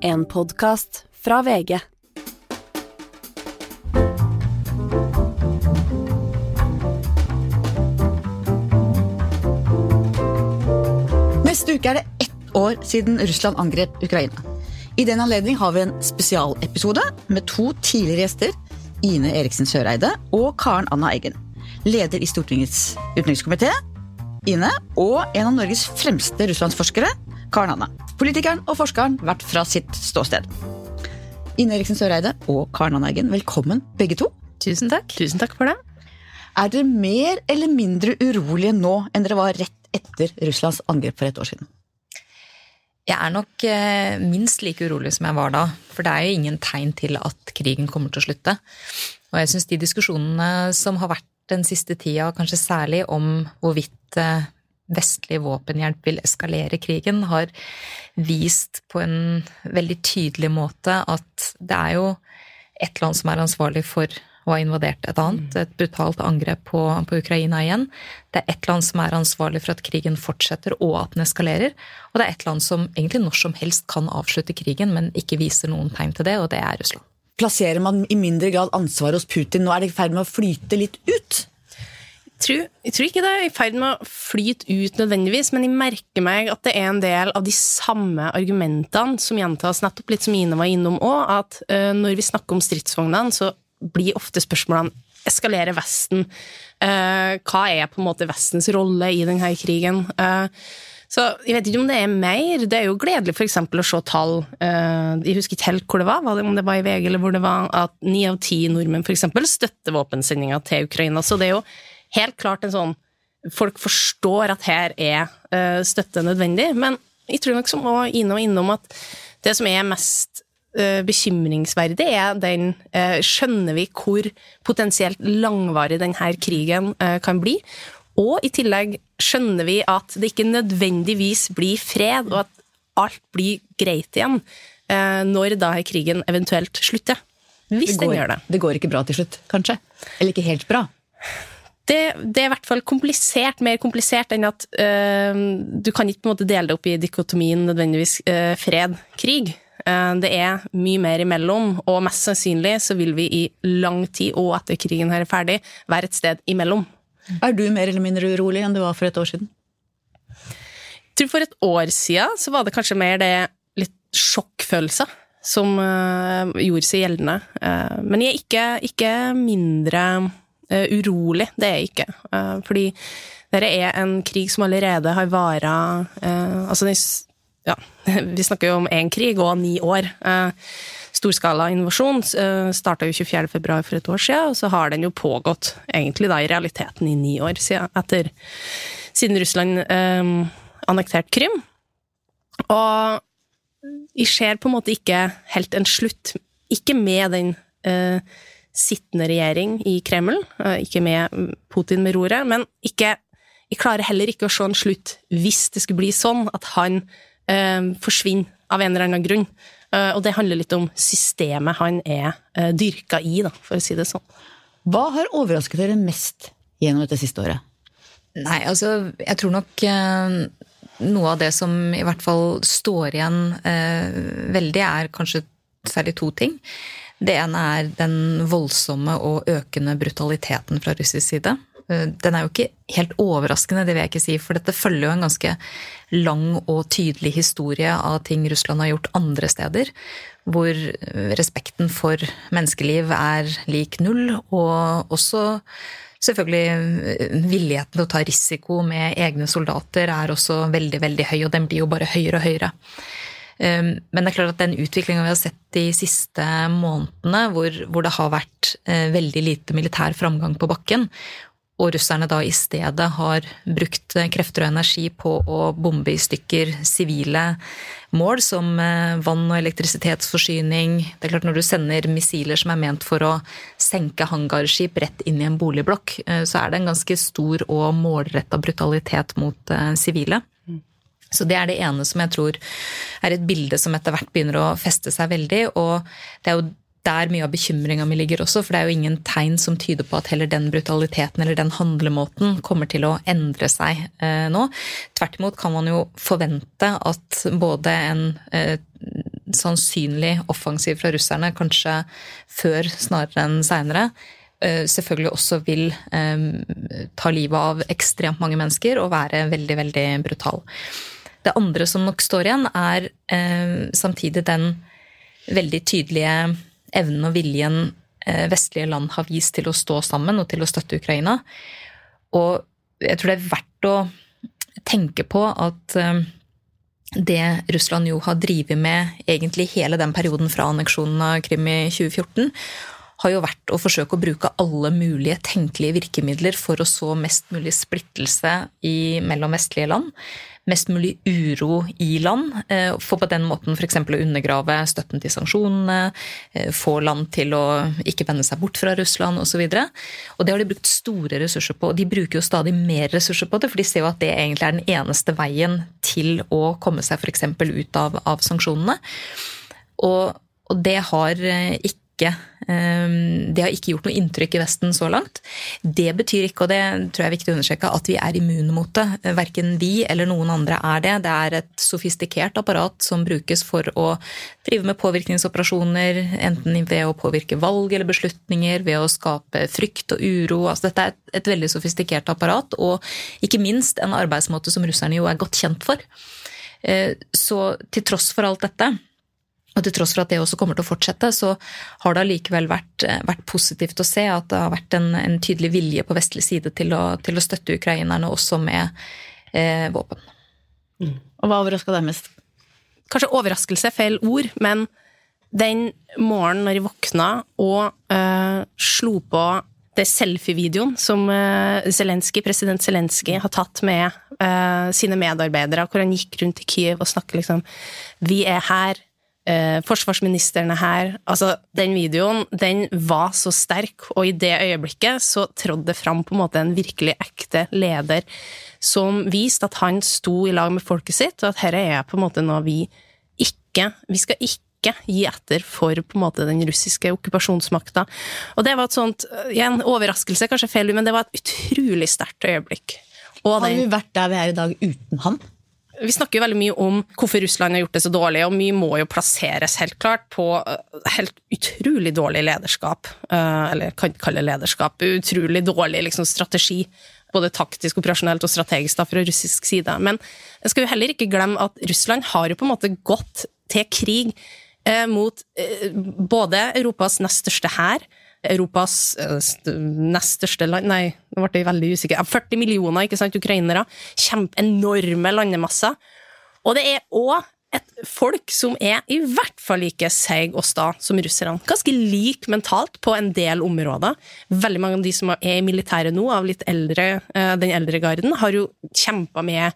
En podkast fra VG. Neste uke er det ett år siden Russland angrep Ukraina. I den anledning har vi en spesialepisode med to tidligere gjester. Ine Eriksen Søreide og Karen Anna Eggen. Leder i Stortingets utenrikskomité, Ine, og en av Norges fremste russlandsforskere, Karen Anna. Politikeren og forskeren hvert fra sitt ståsted. Ine Eriksen Søreide og Karen Anna velkommen begge to. Tusen takk. Tusen takk for det. Er dere mer eller mindre urolige nå enn dere var rett etter Russlands angrep for et år siden? Jeg er nok eh, minst like urolig som jeg var da. For det er jo ingen tegn til at krigen kommer til å slutte. Og jeg syns de diskusjonene som har vært den siste tida, kanskje særlig om hvorvidt eh, vestlig våpenhjelp vil eskalere krigen, har vist på en veldig tydelig måte at det er jo ett land som er ansvarlig for og har invadert et annet. Et brutalt angrep på, på, Ukraina igjen. Det er ett land som er ansvarlig for at krigen fortsetter og at den eskalerer. Og det er ett land som egentlig når som helst kan avslutte krigen, men ikke viser noen tegn til det, og det er Russland. Plasserer man i mindre grad ansvaret hos Putin? Nå er det i ferd med å flyte litt ut? Tror, jeg tror, ikke det er i ferd med å flyte ut nødvendigvis, men jeg merker meg at det er en del av de samme argumentene som gjentas, nettopp litt som Ine var innom òg, at uh, når vi snakker om stridsvognene, så blir ofte spørsmålene eskalerer Vesten? Uh, hva er på en måte Vestens rolle i denne krigen? Uh, så jeg vet ikke om det er mer. Det er jo gledelig f.eks. å se tall uh, Jeg husker ikke helt hvor det var, om det var i VG eller hvor det var, at ni av ti nordmenn f.eks. støtter våpensendinga til Ukraina. Så det er jo helt klart en sånn Folk forstår at her er støtte nødvendig. Men jeg tror nok som òg Ine var innom at det som er mest Eh, bekymringsverdig er den eh, Skjønner vi hvor potensielt langvarig denne krigen eh, kan bli? Og i tillegg skjønner vi at det ikke nødvendigvis blir fred, og at alt blir greit igjen når da krigen eventuelt slutter. Hvis går, den gjør det. Det går ikke bra til slutt, kanskje? Eller ikke helt bra? Det, det, er i hvert fall komplisert, mer komplisert enn at øh, du kan ikke på en måte dele det opp i dikotomien nødvendigvis øh, fred-krig. Eh, det er mye mer imellom, og mest sannsynlig så vil vi i lang tid, og etter krigen her er ferdig, være et sted imellom. Er du mer eller mindre urolig enn du var for et år siden? Jeg tror For et år siden så var det kanskje mer det litt sjokkfølelser som gjorde seg gjeldende. Men jeg er ikke, ikke mindre urolig, det er jeg ikke. fordi dette er en krig som allerede har vara Altså, den ja, vi snakker jo om én krig og ni år. Eh, storskala invasjon eh, starta jo 24.2 for et år siden, og så har den jo pågått egentlig da i realiteten i ni år siden, etter, siden Russland eh, annekterte Krym. Og vi ser på en måte ikke helt en slutt, ikke med den eh, sittende regjering i Kreml, eh, ikke med Putin med roret, men ikke, jeg klarer heller ikke å se en slutt hvis det skulle bli sånn at han eh, forsvinner av en eller annen grunn. Eh, og det handler litt om systemet han er eh, dyrka i, da, for å si det sånn. Hva har overrasket dere mest gjennom dette siste året? Nei, altså, jeg tror nok eh, noe av det som i hvert fall står igjen eh, veldig, er kanskje særlig to ting. Det ene er den voldsomme og økende brutaliteten fra russisk side. Eh, den er jo ikke helt overraskende, det vil jeg ikke si, for dette følger jo en ganske lang og tydelig historie av ting Russland har gjort andre steder, hvor respekten for menneskeliv er lik null, og også selvfølgelig eh, villigheten til å ta risiko med egne soldater er også veldig, veldig høy, og den blir jo bare høyere og høyere. Eh, men det er klart at den utviklinga vi har sett de siste månedene, hvor, hvor, det har vært veldig lite militær framgang på bakken, og russerne da i stedet har brukt krefter og energi på å bombe i stykker sivile mål som eh, vann- og elektrisitetsforsyning. Det er klart Når du sender missiler som er ment for å senke hangarskip rett inn i en boligblokk, eh, så er det en ganske stor og målretta brutalitet mot eh, sivile. Så det er det ene som jeg tror er et bilde som etter hvert begynner å feste seg veldig. Og det er jo der mye av bekymringa mi ligger også, for det er jo ingen tegn som tyder på at heller den brutaliteten eller den handlemåten kommer til å endre seg eh, nå. Tvert imot kan man jo forvente at både en eh, sannsynlig offensiv fra russerne, kanskje før snarere enn seinere, selvfølgelig også vil ta livet av ekstremt mange mennesker og være veldig, veldig brutal. Det andre som nok står igjen, er samtidig den veldig tydelige evnen og viljen vestlige land har vist til å stå sammen og til å støtte Ukraina. Og jeg tror det er verdt å tenke på at eh, det Russland jo har drevet med egentlig hele den perioden fra anneksjonen av Krim i 2014, har jo vært å forsøke å bruke alle mulige tenkelige virkemidler for å så mest mulig splittelse i, mellom vestlige land mest mulig uro i land. Eh, for på den måten f.eks. å undergrave støtten til sanksjonene, eh, få land til å ikke vende seg bort fra Russland osv. Og, og det har de brukt store ressurser på. og De bruker jo stadig mer ressurser på det, for de ser jo at det egentlig er den eneste veien til å komme seg f.eks. ut av, av sanksjonene. Og, og det har eh, ikke ikke ehm, Det har ikke gjort noe inntrykk i Vesten så langt. Det betyr ikke, og det tror jeg er viktig å understreke, at vi er immune mot det. Verken vi eller noen andre er det. Det er et sofistikert apparat som brukes for å drive med påvirkningsoperasjoner, enten ved å påvirke valg eller beslutninger, ved å skape frykt og uro. Altså, dette er et, et veldig sofistikert apparat, og ikke minst en arbeidsmåte som russerne jo er godt kjent for. Eh, så til tross for alt dette, og til tross for at det også kommer til å fortsette, så har det allikevel vært, eh, vært, positivt å se at det har vært en, en tydelig vilje på vestlig side til å, til å støtte ukrainerne, også med eh, våpen. Mm. Og hva overraska deg mest? Kanskje overraskelse er feil ord, men den morgenen når jeg våkna og øh, slo på det selfie-videoen som uh, Zelensky, president Zelenskyj har tatt med uh, sine medarbeidere, hvor han gikk rundt i Kyiv og snakket liksom Vi er her, eh, forsvarsministeren er her. Altså, den videoen, den var så sterk, og i det øyeblikket så trådde det fram på en måte en virkelig ekte leder som viste at han sto i lag med folket sitt, og at dette er på en måte noe vi ikke Vi skal ikke gi etter for på en måte den russiske okkupasjonsmakta. Og det var et sånt, igjen, overraskelse, kanskje feil, men det var et utrolig sterkt øyeblikk. Og Har vi vært der vi er i dag uten han? Vi snakker jo veldig mye om hvorfor Russland har gjort det så dårlig, og mye må jo plasseres helt klart på eh, helt utrolig dårlig lederskap. Eh, eller kan ikke kalle det lederskap. Utrolig dårlig liksom, strategi. Både taktisk, operasjonelt og strategisk da, fra russisk side. Men jeg skal jo heller ikke glemme at Russland har jo på en måte gått til krig eh, mot eh, både Europas nest største hær, Europas eh, nest største land Nei, nå ble jeg veldig usikker. 40 millioner ikke sant, ukrainere. Kjempeenorme landemasser. Og det er òg et folk som er i hvert fall like seig og sta som russerne. Ganske lik mentalt på en del områder. Veldig mange av de som er i militæret nå, av litt eldre, eh, den eldre garden, har jo kjempa med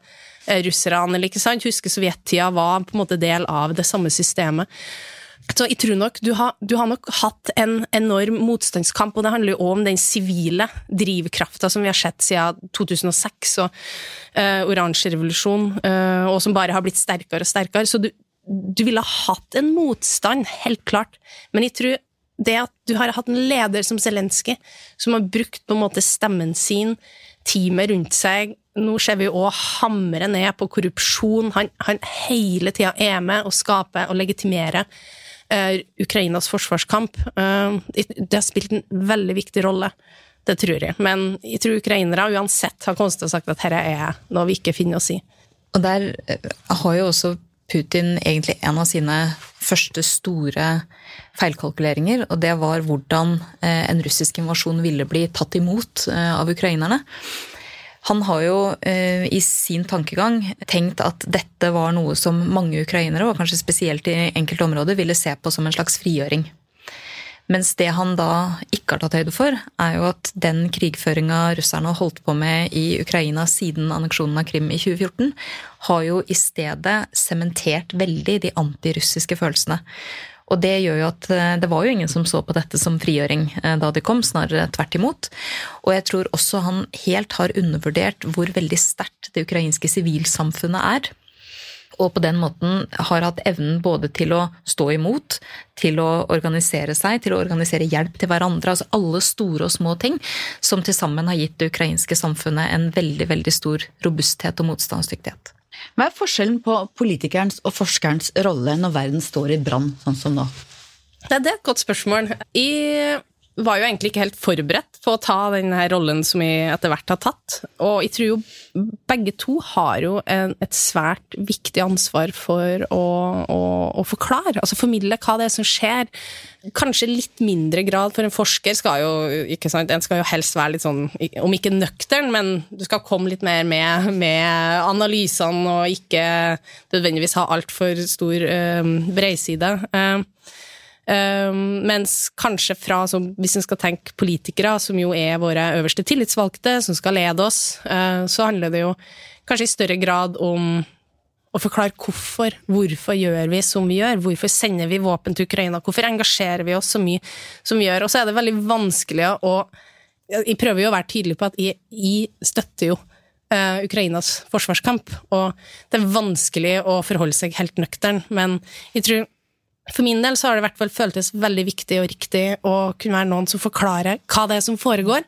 eh, russerne. eller ikke sant? Husker sovjettida var på en måte del av det samme systemet. Så jeg tror nok, du har, du har, nok hatt en enorm motstandskamp, og det handler jo òg om den sivile drivkrafta som vi har sett siden 2006 og uh, oransje revolusjon, uh, og som bare har blitt sterkere og sterkere. Så du, du ville ha hatt en motstand, helt klart. Men jeg tror det at du har hatt en leder som Zelenskyj, som har brukt på en måte stemmen sin, teamet rundt seg Nå ser vi òg hamre ned på korrupsjon. Han, han hele tida er med og skaper og legitimerer Ukrainas forsvarskamp. Uh, det har spilt en veldig viktig rolle. Det tror jeg. Men jeg tror ukrainere uansett har kommet til å sagt at dette er noe vi ikke finner oss i. Og der eh, har jo også Putin egentlig en av sine første store feilkalkuleringer, og det var hvordan en russisk invasjon ville bli tatt imot av ukrainerne. Han har jo eh, i sin tankegang tenkt at dette var noe som mange ukrainere, og kanskje spesielt i enkelte områder, ville se på som en slags frigjøring. Mens det han da ikke har tatt høyde for, er jo at den krigføringa russerne har holdt på med i Ukraina siden anneksjonen av Krim i 2014, har jo i stedet sementert veldig de antirussiske følelsene. Og det gjør jo at eh, det var jo ingen som så på dette som frigjøring eh, da de kom, snarere tvert imot. Og jeg tror også han helt har undervurdert hvor veldig sterkt det ukrainske sivilsamfunnet er. Og på den måten har hatt evnen både til å stå imot, til å organisere seg, til å organisere hjelp til hverandre. Altså alle store og små ting som til sammen har gitt det ukrainske samfunnet en veldig, veldig stor robusthet og motstandsdyktighet. Hva er forskjellen på politikerens og forskerens rolle når verden står i brann, sånn som nå? Det er et godt spørsmål. Jeg var jo egentlig ikke helt forberedt på å ta den rollen som vi etter hvert har tatt. Og jeg tror jo begge to har jo en, et svært viktig ansvar for å, å, å, forklare, altså formidle hva det er som skjer. Kanskje litt mindre grad, for en forsker skal jo ikke sant, en skal jo helst være litt sånn, om ikke nøktern, men du skal komme litt mer med, med analysene og ikke nødvendigvis ha altfor stor øh, breiside. Uh, Um, mens kanskje fra, hvis en skal tenke politikere, som jo er våre øverste tillitsvalgte, som skal lede oss, uh, så handler det jo kanskje i større grad om å forklare hvorfor. Hvorfor gjør vi som vi gjør? Hvorfor sender vi våpen til Ukraina? Hvorfor engasjerer vi oss så mye som vi gjør? Og så er det veldig vanskelig å Jeg prøver jo å være tydelig på at jeg, støtter jo uh, Ukrainas forsvarskamp, og det er vanskelig å forholde seg helt nøktern, men jeg tror for min del så har det hvert fall føltes veldig viktig og riktig å kunne være noen som forklarer hva det er som foregår.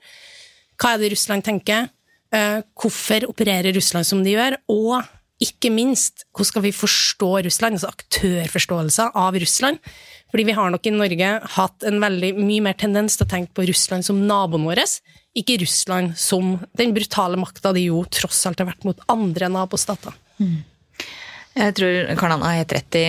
Hva er det Russland tenker? Eh, hvorfor opererer Russland som de gjør? Og ikke minst, hvordan skal vi forstå Russland? Altså aktørforståelse av Russland. Fordi vi har nok i Norge hatt en veldig mye mer tendens til å tenke på Russland som naboen vår, ikke Russland som den brutale makta de jo tross alt har vært mot andre nabostater. Mm. Jeg tror Karl Anna har helt rett i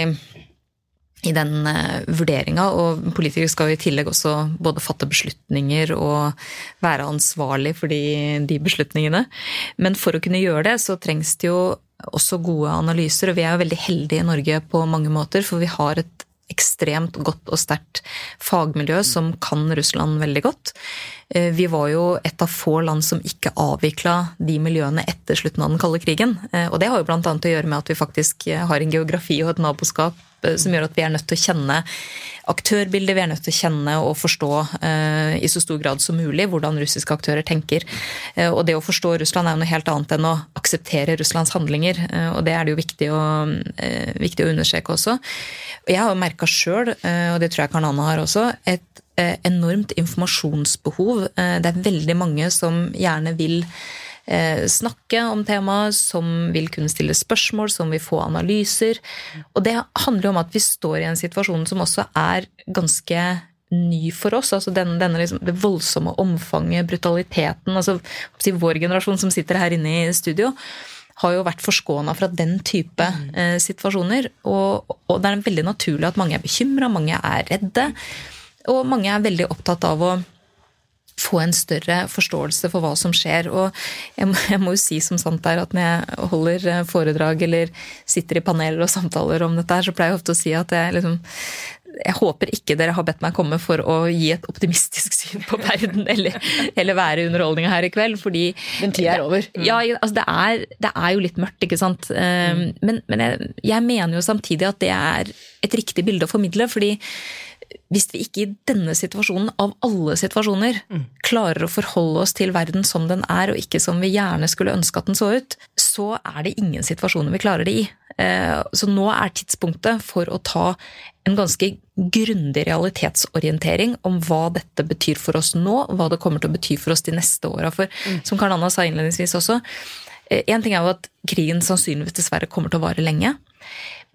i den uh, vurderinga. Og politikere skal i tillegg også både fatte beslutninger og være ansvarlig for de, de, beslutningene. Men for å kunne gjøre det, så trengs det jo også gode analyser. Og vi er jo veldig heldige i Norge på mange måter, for vi har et ekstremt godt og sterkt fagmiljø som kan Russland veldig godt. Eh, vi var jo et av få land som ikke avvikla de miljøene etter slutten av den kalde krigen. Eh, og det har jo bl.a. å gjøre med at vi faktisk har en geografi og et naboskap Eh, som gjør at vi er nødt til å kjenne aktørbildet, vi er nødt til å kjenne og forstå eh, i så stor grad som mulig hvordan russiske aktører tenker. Eh, og det å forstå Russland er jo noe helt annet enn å akseptere Russlands handlinger. Eh, og det er det jo viktig å, eh, viktig å understreke også. Jeg har jo merka sjøl, eh, og det tror jeg Karl Anna har også, et enormt informasjonsbehov. Det er veldig mange som gjerne vil Eh, snakke om temaet, som vil kunne stille spørsmål, som vil få analyser. Og det handler jo om at vi står i en situasjon som også er ganske ny for oss. altså denne, denne liksom, Det voldsomme omfanget, brutaliteten. altså Vår generasjon som sitter her inne i studio, har jo vært forskåna fra den type eh, situasjoner. Og, og, det er veldig naturlig at mange er bekymra, mange er redde. Og mange er veldig opptatt av å få en større forståelse for hva som skjer. Og jeg må, jeg må, jo si som sant er at når jeg holder eh, foredrag eller sitter i paneler og samtaler om dette, så pleier jeg ofte å si at jeg liksom jeg håper ikke dere har bedt meg komme for å gi et optimistisk syn på verden eller, eller være underholdninga her i kveld, fordi Den tida er over. Mm. Ja, altså det er, det er, jo litt mørkt, ikke sant. Mm. Men, men jeg, jeg, mener jo samtidig at det er et riktig bilde å formidle, fordi hvis vi ikke i denne situasjonen, av alle situasjoner, mm. klarer å forholde oss til verden som den er, og ikke som vi gjerne skulle ønske at den så ut, så er det ingen situasjoner vi klarer det i. Eh, så nå er tidspunktet for å ta en ganske grundig realitetsorientering om hva dette betyr for oss nå, hva det kommer til å bety for oss de neste åra. For mm. som Karl Anna sa innledningsvis også, én eh, ting er jo at krigen sannsynligvis dessverre kommer til å vare lenge.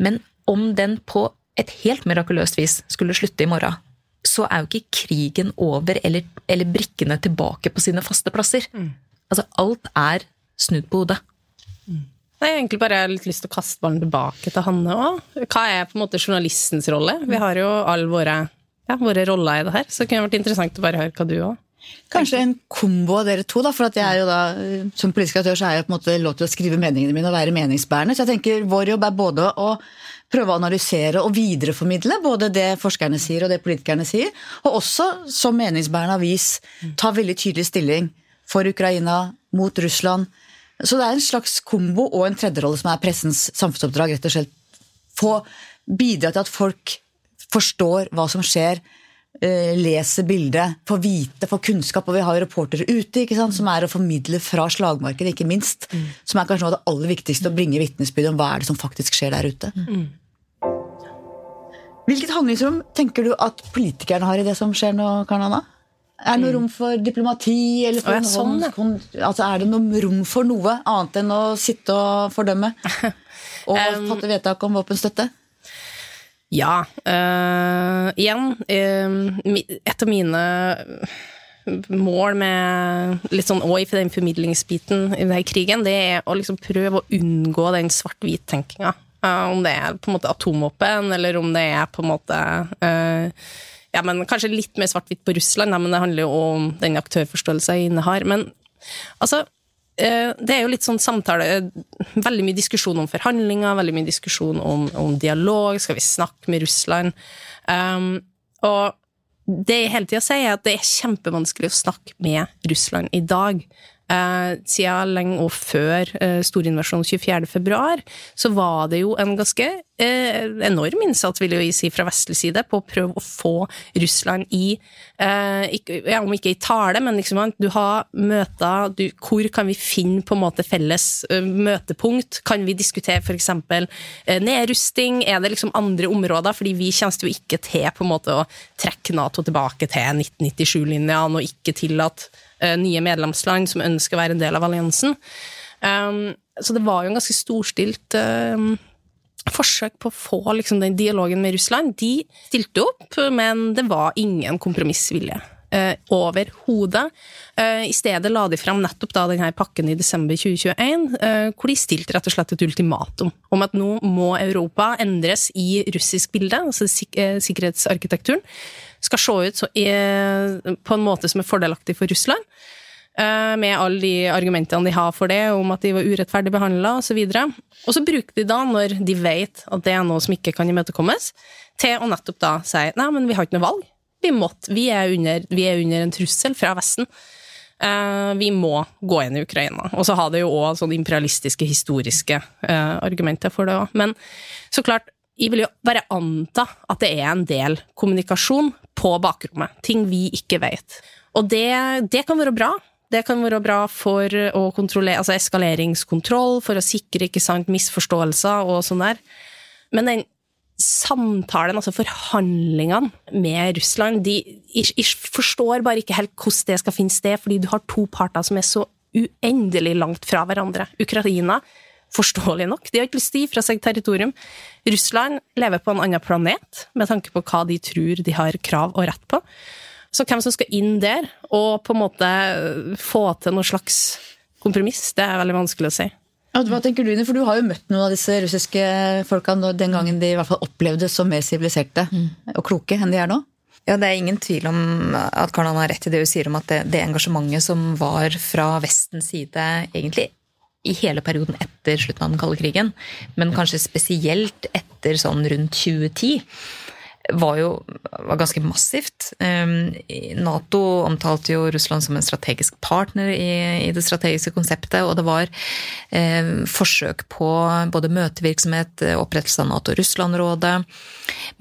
Men om den på et helt mirakuløst vis skulle slutte i morgen, så er jo ikke krigen over eller, eller brikkene tilbake på sine faste plasser. Mm. Altså, alt er snudd på hodet. Mm. Jeg har egentlig bare litt lyst til å kaste ballen tilbake til Hanne òg. Hva er på en måte journalistens rolle? Vi har jo alle våre, ja, våre roller i det her, så det kunne vært interessant å bare høre hva du òg Kanskje en kombo av dere to, da, for at jeg er jo da, som politisk aktør så er jeg på en måte lov til å skrive meningene mine og være meningsbærende. Så jeg tenker vår jobb er både å prøve å analysere og videreformidle både det forskerne sier og det politikerne sier, og også som meningsbærende avis ta veldig tydelig stilling for Ukraina, mot Russland. Så det er en slags kombo og en tredjerolle som er pressens samfunnsoppdrag. rett og slett. Få bidra til at folk forstår hva som skjer, leser bildet, får vite, får kunnskap. Og vi har reportere ute ikke sant, som er å formidle fra slagmarken, ikke minst. Mm. Som er kanskje noe av det aller viktigste, å bringe vitnesbyrd om hva er det som faktisk skjer der ute. Mm. Hvilket handlingsrom tenker du at politikerne har i det som skjer nå, Karl Anna? Er det noe rom for diplomati? Eller for ja, sånn, altså, er det noe rom for noe annet enn å sitte og fordømme? Og fatte vedtak om våpenstøtte? Ja. Uh, igjen, uh, et av mine mål med litt sånn òg i den formidlingsbiten i denne krigen, det er å liksom prøve å unngå den svart-hvit-tenkinga. Uh, om det er på en måte atomvåpen, eller om det er på en måte ja, men Kanskje litt mer svart-hvitt på Russland, men det handler jo om den aktørforståelsen jeg innehar. Men altså det er jo litt sånn samtale Veldig mye diskusjon om forhandlinger, veldig mye diskusjon om, om dialog. Skal vi snakke med Russland? Um, og det jeg hele tida sier, er at det er kjempevanskelig å snakke med Russland i dag. Eh, siden lenge og før eh, storinvasjonen 24. februar, så var det jo en ganske eh, enorm innsats, vil jeg si, fra vestlig side på å prøve å få Russland i eh, ja, Om ikke i tale, men liksom du har møter du, Hvor kan vi finne på en måte felles eh, møtepunkt? Kan vi diskutere f.eks. Eh, nedrusting? Er det liksom andre områder? Fordi vi kommer jo ikke til på en måte å trekke Nato tilbake til 1997-linjene og ikke tillate eh, nye medlemsland som ønsker å være en del av alliansen. Um, så det var jo en ganske storstilt um, forsøk på å få liksom, den dialogen med Russland. De stilte opp, men det var ingen kompromissvilje. Uh, Overhodet. Uh, I stedet la de fram nettopp da denne pakken i desember 2021, uh, hvor de stilte rett og slett et ultimatum om at nå må Europa endres i russisk bilde, altså sik sikkerhetsarkitekturen skal se ut så, på en måte som er fordelaktig for Russland. Uh, med alle de argumentene de har for det, om at de var urettferdig behandla osv. Og så bruker de da, når de vet at det er noe som ikke kan imøtekommes, til å nettopp da si nei, men vi har ikke noe valg. Vi måtte, vi er under, vi er under en trussel fra Vesten. Uh, vi må gå inn i Ukraina. Og så har det jo òg sånne imperialistiske, historiske uh, argumenter for det òg. Men så klart, jeg vil jo bare anta at det er en del kommunikasjon på bakrommet. Ting vi ikke vet. Og det, det kan være bra. Det kan være bra for å kontrollere altså eskaleringskontroll, for å sikre ikke sant, misforståelser og sånn der. Men den samtalen, altså forhandlingene med Russland, de jeg, forstår bare ikke helt hvordan det skal finne sted, fordi du har to parter som er så uendelig langt fra hverandre. Ukraina forståelig nok. De har ikke lyst til å gi fra seg territorium. Russland lever på en annen planet, med tanke på hva de tror de har krav og rett på. Så hvem som skal inn der, og på en måte få til noe slags kompromiss, det er veldig vanskelig å si. Ja, hva tenker du? For du har jo møtt noen av disse russiske folka den gangen de i hvert fall opplevde som mer siviliserte og kloke enn de er nå? Ja, Det er ingen tvil om at Karlan har rett i det hun sier om at det, det engasjementet som var fra Vestens side, egentlig i hele perioden etter slutten av den kalde krigen, men kanskje spesielt etter sånn rundt 2010, var jo var ganske massivt. Um, Nato omtalte jo Russland som en strategisk partner i, i det strategiske konseptet, og det var eh, forsøk på både møtevirksomhet, opprettelse av Nato-Russland-rådet.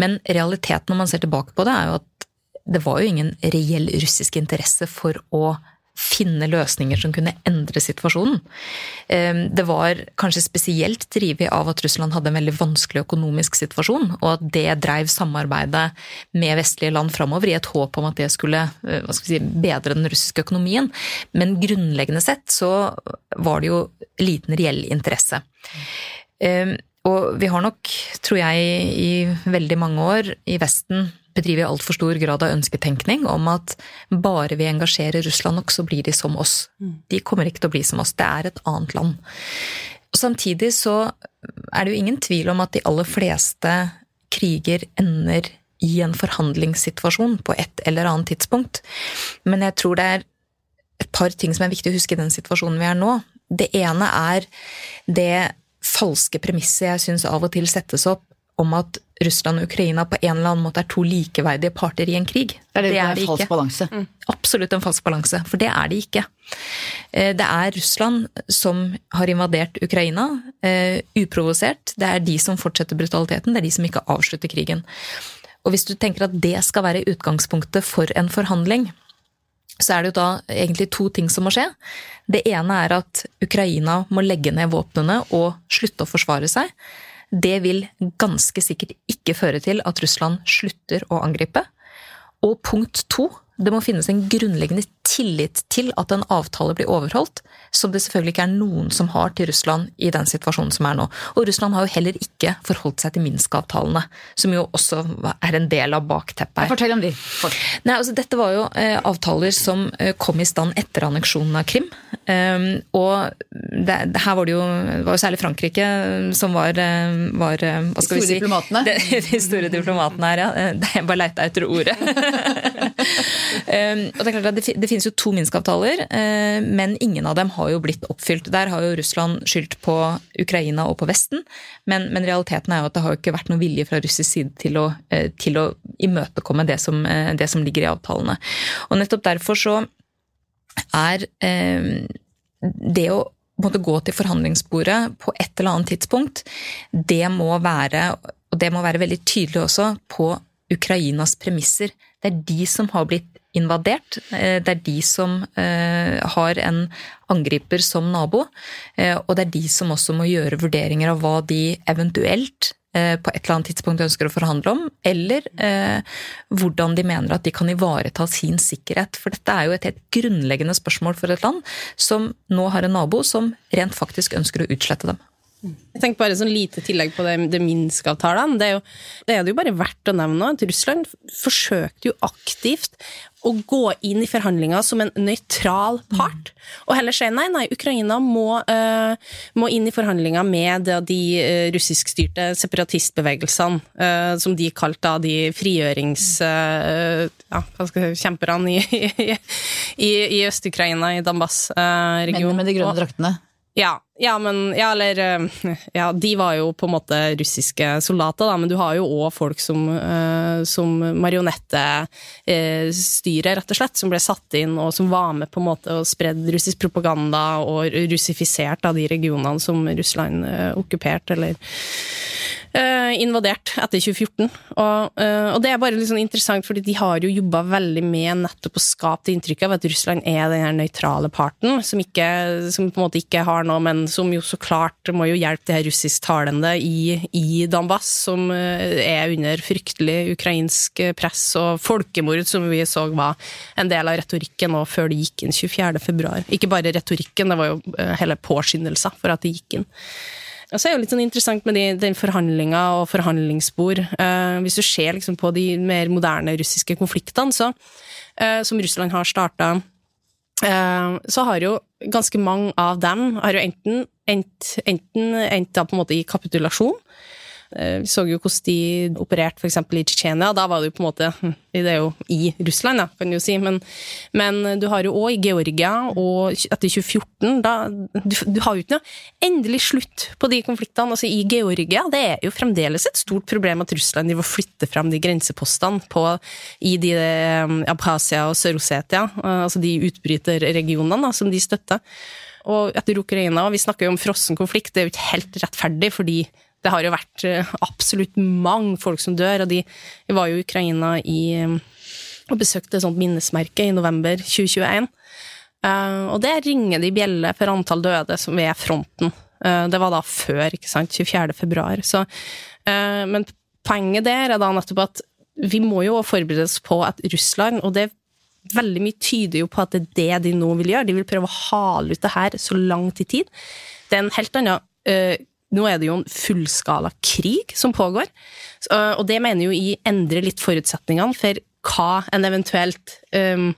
Men realiteten når man ser tilbake på det, er jo at det var jo ingen reell russisk interesse for å finne løsninger som kunne endre situasjonen. Det var kanskje spesielt drevet av at Russland hadde en veldig vanskelig økonomisk situasjon, og at det dreiv samarbeidet med vestlige land framover i et håp om at det skulle si, bedre den russiske økonomien. Men grunnleggende sett så var det jo liten reell interesse. Og vi har nok, tror jeg, i veldig mange år i Vesten bedriver i altfor stor grad av ønsketenkning om at bare vi engasjerer Russland nok, så blir de som oss. De kommer ikke til å bli som oss. Det er et annet land. Og samtidig så er det jo ingen tvil om at de aller fleste kriger ender i en forhandlingssituasjon på et eller annet tidspunkt. Men jeg tror det er et par ting som er viktig å huske i den situasjonen vi er nå. Det ene er det falske premisset jeg syns av og til settes opp om at Russland og Ukraina på en eller annen måte er to likeverdige parter i en krig. Det er, det, det er en falsk balanse. Mm. Absolutt en falsk balanse, for det er de ikke. Det er Russland som har invadert Ukraina, uprovosert. Det er de som fortsetter brutaliteten, det er de som ikke avslutter krigen. Og hvis du tenker at det skal være utgangspunktet for en forhandling, så er det jo da egentlig to ting som må skje. Det ene er at Ukraina må legge ned våpnene og slutte å forsvare seg. Det vil ganske sikkert ikke føre til at Russland slutter å angripe. Og punkt to, det må finnes en grunnleggende tillit til at en avtale blir overholdt, som det selvfølgelig ikke er noen som har til Russland i den situasjonen som er nå. Og Russland har jo heller ikke forholdt seg til Minsk-avtalene, som jo også er en del av bakteppet her. Fortell om de. Nei, altså Dette var jo eh, avtaler som eh, kom i stand etter anneksjonen av Krim. Um, og det, her var det jo det var jo særlig Frankrike som var, eh, var eh, hva skal De store vi si? diplomatene. De, de store diplomatene her, ja. Eh, Jeg bare leita etter ordet. um, og Det er klart at det, finnes jo to Minsk-avtaler, eh, men ingen av dem har jo blitt oppfylt. Der har jo Russland skyldt på Ukraina og på Vesten, men, men realiteten er jo at det har jo ikke vært noen vilje fra russisk side til å, eh, til å imøtekomme det som, eh, det som ligger i avtalene. Og nettopp derfor så er det å måtte gå til forhandlingsbordet på et eller annet tidspunkt, det må være, og det må være veldig tydelig også, på Ukrainas premisser. Det er de som har blitt invadert. eh, Det er de som eh, har en angriper som nabo. eh, Og det er de som også må gjøre vurderinger av hva de eventuelt på et eller annet tidspunkt ønsker å forhandle om, eller hvordan de mener at de kan ivareta sin sikkerhet. For dette er jo et helt grunnleggende spørsmål for et land som nå har en nabo som rent faktisk ønsker å utslette dem. Jeg tenker bare sånn lite tillegg på det, det Minsk-avtalene. Det, det er det jo bare verdt å nevne at Russland forsøkte jo aktivt å gå inn i forhandlinger som en nøytral part, og heller si nei, nei, Ukraina må, uh, må inn i forhandlinger med de, eh, russiskstyrte separatistbevegelsene, uh, som de kalte da de frigjørings... eh, ja, i, i, i, i Øst-Ukraina, i Donbass-regionen. Mennene med de grønne draktene. Ja, ja, men Ja, eller eh, Ja, de var jo på en måte russiske soldater, da, men du har jo òg folk som, eh, som marionettestyre, rett og slett, som ble satt inn, og som var med på en måte og spredde russisk propaganda og russifisert av de regionene som Russland eh, okkuperte, eller eh, invadert etter 2014. Og, eh, og det er bare litt sånn interessant, fordi de har jo jobba veldig med nettopp å skape det inntrykket av at Russland er den her nøytrale parten, som, ikke, som på en måte ikke har noe, men som jo så klart må jo hjelpe de her russisktalende i, i Donbass, som eh, er under fryktelig ukrainsk press og folkemord, som vi så var en del av retorikken nå før det gikk inn 24. februar. Ikke bare retorikken, det var jo eh, hele påskyndelser for at det gikk inn. Og så er det jo litt sånn interessant med de, den forhandlinga og forhandlingsspor. Eh, hvis du ser liksom på de mer moderne russiske konfliktene, så, eh, som Russland har starta, så har jo ganske mange av dem har jo enten endt, enten endt da på en måte i kapitulasjon. Eh, Vi så jo hvordan de opererte f.eks. i Tsjetsjenia. Da var det jo på en måte hm, Det er jo i Russland, kan du jo si. Men, men du har jo òg i Georgia, og etter 2014 da, du, du har jo ikke noe endelig slutt på de konfliktene. Altså I Georgia det er jo fremdeles et stort problem at Russland og flytter frem de grensepostene på, i de um, Abkhasia og Sør-Ossetia, uh, altså de utbryterregionene da, som de støtter. Og etter Ukraina, vi snakker jo om frossen konflikt, det er jo ikke helt rettferdig, fordi det har jo vært eh, absolutt mange folk som dør, og de var jo i Ukraina i, eh, og besøkte et sånt minnesmerke i november 2021. Eh, og det ringer de bjelle for antall døde som ved fronten. Det var da før, ikke sant, 24. februar. Så, men poenget der er da nettopp at vi må jo forberede oss på at Russland, og det er veldig mye tyder jo på at det er det de nå vil gjøre. De vil prøve å hale ut det her så langt i tid. Det er en helt annen Nå er det jo en fullskala krig som pågår, og det mener jo jeg endrer litt forutsetningene for hva en eventuelt um,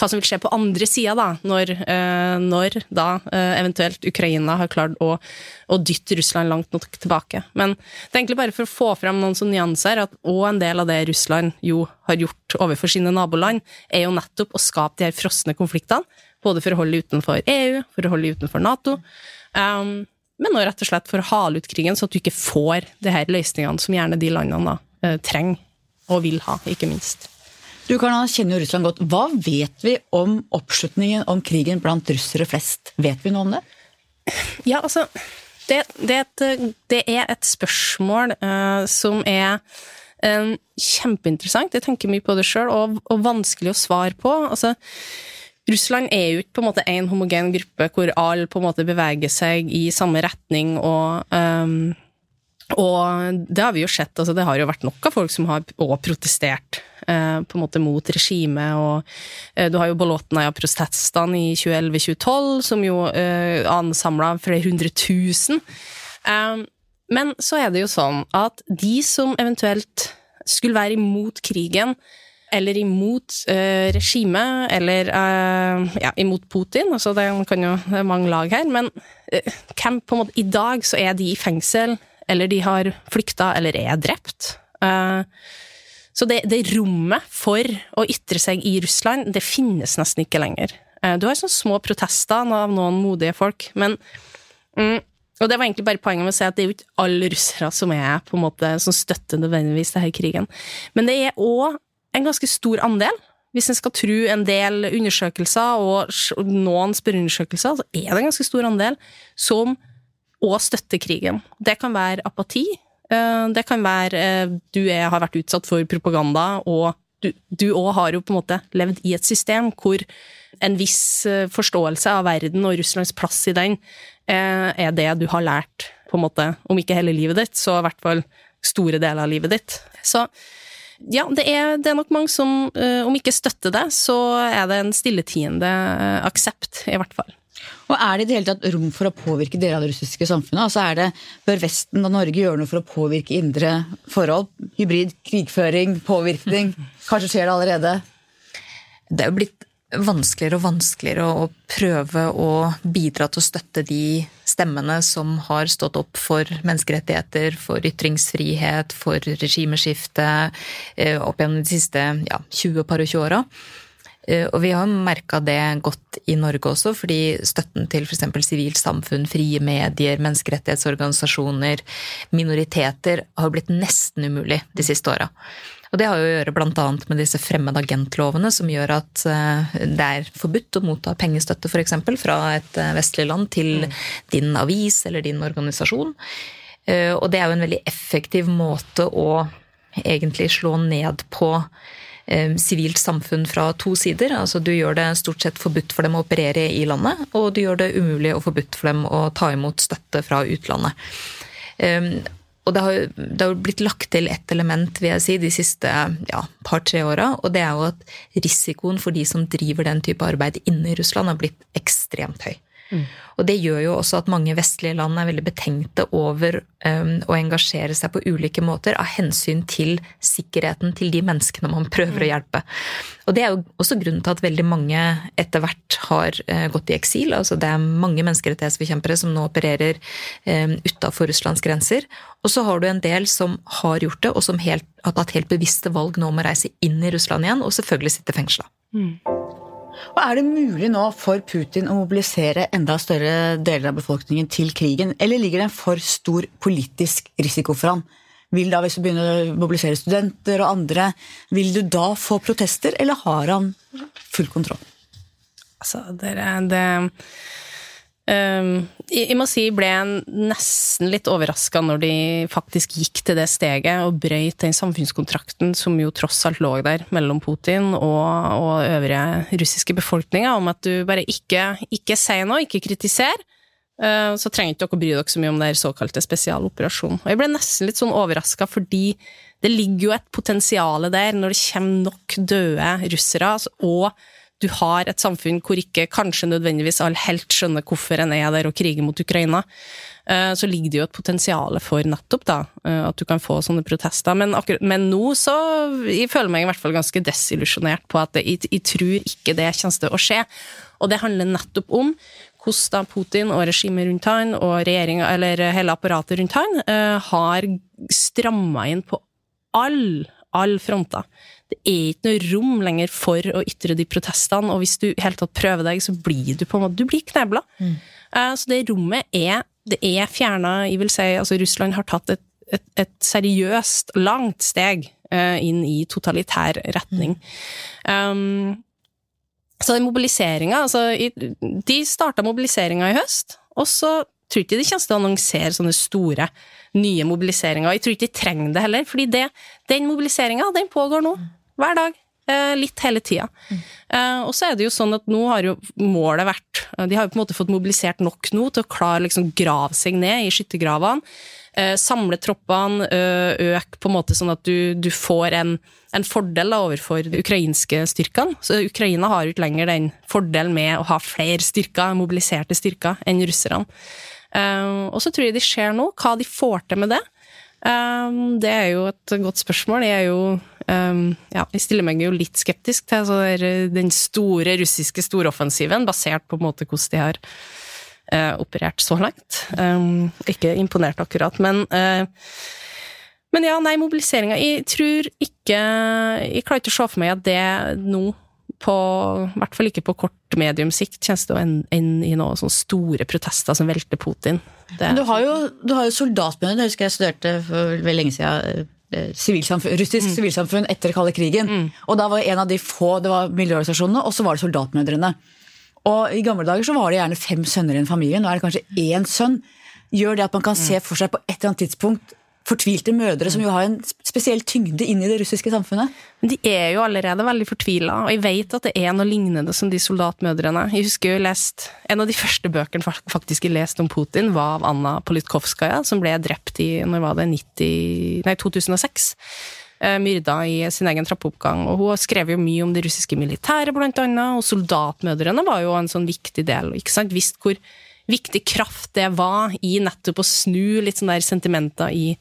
hva som vil skje på andre sida, da, når, øh, når da øh, eventuelt Ukraina har klart å, å dytte Russland langt nok tilbake. Men det er egentlig bare for å få fram noen sånne nyanser, at òg en del av det Russland jo har gjort overfor sine naboland, er jo nettopp å skape de her frosne konfliktene. Både for å holde utenfor EU, for å holde utenfor Nato. Um, men også rett og slett for å hale ut krigen, så at du ikke får de her løsningene som gjerne de landene da, eh, trenger og vil ha, ikke minst. Du Karna, kjenner jo Russland godt. Hva vet vi om oppslutningen om krigen blant russere flest? Vet vi noe om det? Ja, altså Det, det, er, et, det er et spørsmål uh, som er eh, kjempeinteressant. Jeg tenker mye på det sjøl, og, og vanskelig å svare på. Altså, Russland er jo ikke på en måte en homogen gruppe hvor alle på en måte beveger seg i samme retning og, um, Og det har vi jo sett, altså det har jo vært nok av folk som har protestert eh, på en måte mot regimet. og eh, Du har jo Bolotnaja-protestene i 2011-2012, som jo eh, ansamla flere hundre tusen. Eh, men så er det jo sånn at de som eventuelt skulle være imot krigen, eller imot uh, regimet, eller uh, ja, imot Putin. altså Det kan jo det er mange lag her. Men uh, hvem på en måte, i dag så er de i fengsel eller de har flykta, eller er drept. Eh, så det, det, rommet for å ytre seg i Russland, det finnes nesten ikke lenger. Eh, du har sånne små protester av noen modige folk, men mm, Og det var egentlig bare poenget med å si at det er jo ikke alle russere som er på en måte, som støtter nødvendigvis denne krigen. Men det er òg en ganske stor andel hvis en skal tro en del undersøkelser og noen spørreundersøkelser, så er det en ganske stor andel som òg støtter krigen. Det kan være apati. Eh, det kan være eh, du er, har vært utsatt for propaganda, og du òg har jo på en måte levd i et system hvor en viss eh, forståelse av verden og Russlands plass i den er det du har lært, på en måte, om ikke hele livet ditt, så i hvert fall store deler av livet ditt. Så ja, det er, det er nok mange som, om ikke støtter det, så er det en stilletiende aksept, i hvert fall. Og Er det i det hele tatt rom for å påvirke deler av det russiske samfunnet? Altså er det, Bør Vesten og Norge gjøre noe for å påvirke indre forhold? Hybrid krigføring, påvirkning? Kanskje skjer det allerede? Det er jo blitt vanskeligere og vanskeligere å prøve å bidra til å støtte de stemmene som har stått opp for menneskerettigheter, for ytringsfrihet, for regimeskifte eh, opp gjennom de siste ja, 20 par og 20 åra. Eh, og vi har merka det godt i Norge også, fordi støtten til f.eks. sivilt samfunn, frie medier, menneskerettighetsorganisasjoner, minoriteter har blitt nesten umulig de siste åra. Og det har jo å gjøre bl.a. med disse fremmedagentlovene, som gjør at eh, det er forbudt å motta pengestøtte f.eks. fra et eh, vestlig land til mm. din avis eller din organisasjon. Og det er jo en veldig effektiv måte å egentlig slå ned på Eh, sivilt samfunn fra to sider. Altså Du gjør det stort sett forbudt for dem å operere i landet, og du gjør det umulig og forbudt for dem å ta imot støtte fra utlandet. Og det har, det har blitt lagt til ett element vil jeg si, de siste ja, par-tre åra, og det er jo at risikoen for de som driver den type arbeid inne i Russland, har blitt ekstremt høy. Mm. Og det gjør jo også at mange vestlige land er veldig betenkte over um, å engasjere seg på ulike måter av hensyn til sikkerheten til de menneskene man prøver mm. å hjelpe. Og det er jo også grunnen til at veldig mange etter hvert har uh, gått i eksil. Altså det er mange menneskerettighetsforkjempere som nå opererer um, utafor Russlands grenser. Og så har du en del som har gjort det, og som helt, har tatt helt bevisste valg nå om å reise inn i Russland igjen, og selvfølgelig sitte fengsla. Mm. Og Er det mulig nå for Putin å mobilisere enda større deler av befolkningen til krigen, eller ligger det en for stor politisk risiko for han? Vil da, Hvis du begynner å mobilisere studenter og andre, vil du da få protester, eller har han full kontroll? Altså, det, det Um, jeg, må si jeg ble nesten litt overraska når de faktisk gikk til det steget og brøyt den samfunnskontrakten som jo tross alt lå der mellom Putin og, og øvrige russiske befolkninger, om at du bare ikke, ikke sier noe, ikke kritiser. Uh, så trenger ikke dere å bry dere så mye om den såkalte spesialoperasjonen. Og jeg ble nesten litt sånn overraska, fordi det ligger jo et potensial der når det kommer nok døde russere, og du har et samfunn hvor ikke kanskje nødvendigvis alle helt skjønner hvorfor en er der og kriger mot Ukraina, eh, så ligger det jo et potensial for nettopp da, eh, at du kan få sånne protester. Men, men nå så jeg føler meg i hvert fall ganske desillusjonert på at jeg, jeg tror ikke det kommer til å skje. Og det handler nettopp om hvordan Putin og regimet rundt han og regjeringa, eller hele apparatet rundt han, eh, har stramma inn på alle all fronter det er ikke noe rom lenger for å ytre de protestene, og hvis du helt tatt prøver deg, så blir du på en måte du blir knebla. Mm. Uh, så det rommet er, det er fjerna, jeg vil si, altså Russland har tatt et, et, et seriøst, langt steg uh, inn i totalitær retning. Mm. Um, så den mobiliseringa altså, De starta mobiliseringa i høst, og så tror ikke de kommer til å annonsere sånne store, nye mobiliseringer. Jeg tror ikke de trenger det heller, fordi det, den mobiliseringa, den pågår nå. Hver dag. Eh, litt hele tida. Mm. Uh, og så er det jo sånn at nå har jo målet vært De har jo på en måte fått mobilisert nok nå til å klare liksom grave seg ned i skyttergravene. eh, samle troppene, øke på en måte sånn at du, du får en, en fordel da, overfor de ukrainske styrkene. Så Ukraina har jo ikke lenger den fordelen med å ha flere styrker, mobiliserte styrker, enn russerne. Eh, og så tror jeg de ser nå hva de får til med det. Eh, det er jo et godt spørsmål. Jeg er jo um, ja, jeg stiller meg jo litt skeptisk til så der, den store russiske storoffensiven, basert på en måte hvordan de har uh, operert så langt. Um, ikke imponert akkurat, men uh, Men ja, nei, mobiliseringa Jeg tror ikke Jeg klarer ikke å se for meg at det nå, på I hvert fall ikke på kort medium sikt, kommer til å ende inn i noen sånne store protester som velter Putin. Men du har jo, du har jo soldatbønder. jeg husker jeg studerte for veldig lenge siden. eh, Sivilsamfunn, russisk sivilsamfunn etter kalde krigen. Og da var en av de få det var miljøorganisasjonene, og så var det soldatmødrene. Og I gamle dager så var det gjerne fem sønner i en familie, nå er det kanskje én sønn. Gjør det at man kan se for seg på et eller annet tidspunkt fortvilte mødre som jo har en spesiell tyngde inn i det russiske samfunnet? De er jo allerede veldig fortvila, og jeg vet at det er noe lignende som de soldatmødrene. Jeg husker jo lest, En av de første bøkene faktisk jeg leste om Putin, var av Anna Politkovskaja, som ble drept i når var det, 90, nei, 2006. Eh, Myrda i sin egen trappeoppgang. Og hun skrev jo mye om det russiske militæret, blant annet, og soldatmødrene var jo en sånn viktig del. ikke sant? Visst hvor viktig kraft det var i nettopp å snu litt sånne der sentimenter i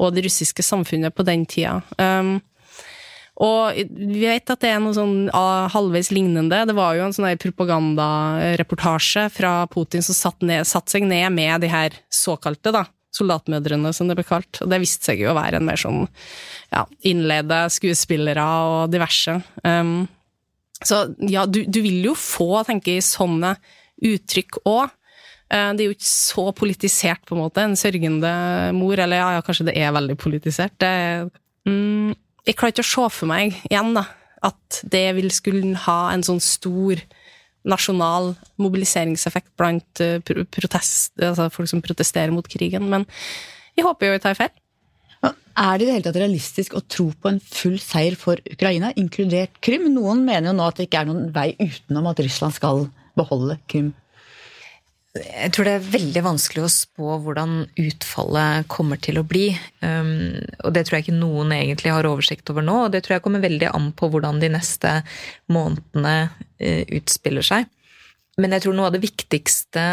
og det russiske samfunnet på den tida. Um, og vi vet at det er noe sånn ah, halvveis lignende. Det var jo en sånn propagandareportasje fra Putin som satte satt seg ned med de her såkalte da, soldatmødrene, som det ble kalt. Og det viste seg jo å være en mer sånn ja, innleide skuespillere og diverse. Um, så ja, du, du vil jo få, tenker jeg, sånne uttrykk òg. Det er jo ikke så politisert, på en måte. En sørgende mor, eller ja, ja kanskje det er veldig politisert. Det, mm, jeg klarer ikke å se for meg igjen da, at det vil skulle ha en sånn stor nasjonal mobiliseringseffekt blant eh, protest, altså folk som protesterer mot krigen. Men jeg håper jo jeg tar feil. Er det i det hele tatt realistisk å tro på en full seier for Ukraina, inkludert Krim? Noen mener jo nå at det ikke er noen vei utenom at Russland skal beholde Krim. Jeg tror det er veldig vanskelig å spå hvordan utfallet kommer til å bli. Um, og det tror jeg ikke noen egentlig har oversikt over nå, og det tror jeg kommer veldig an på hvordan de neste månedene eh, utspiller seg. Men jeg tror noe av det viktigste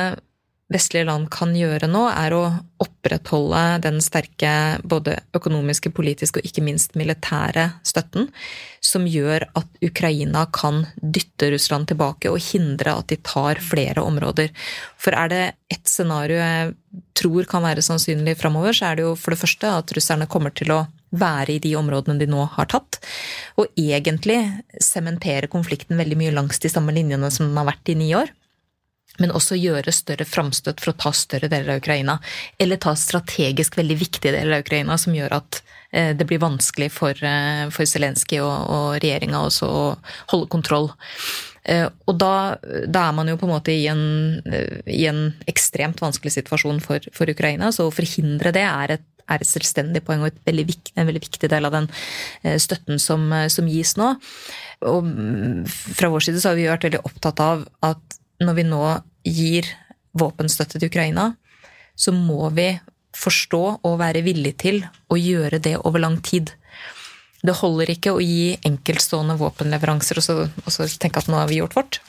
vestlige land kan gjøre nå, er å opprettholde den sterke både økonomiske, politiske og ikke minst militære støtten, som gjør at Ukraina kan dytte Russland tilbake og hindre at de tar flere områder. For er det ett scenario jeg tror kan være sannsynlig framover, så er det jo for det første at russerne kommer til å være i de områdene de nå har tatt, og egentlig sementere konflikten veldig mye langs de samme linjene som den har vært i ni år men også gjøre større framstøt for å ta større deler av Ukraina. Eller ta strategisk veldig viktige deler av Ukraina, som gjør at eh, det blir vanskelig for, eh, for Zelenskyj og, og regjeringa å holde kontroll. Eh, Og da, da er man jo på en måte i en, i en ekstremt vanskelig situasjon for, for Ukraina, så å forhindre det er et er et selvstendig poeng og veldig viktig, en veldig viktig del av den støtten som, som gis nå. Og mm, fra vår side så har vi vært veldig opptatt av at når vi nå gir våpenstøtte til Ukraina, så må vi forstå og være villig til å gjøre det over lang tid. Det holder ikke å gi enkeltstående våpenleveranser og så, og så tenke at nå har vi gjort vårt.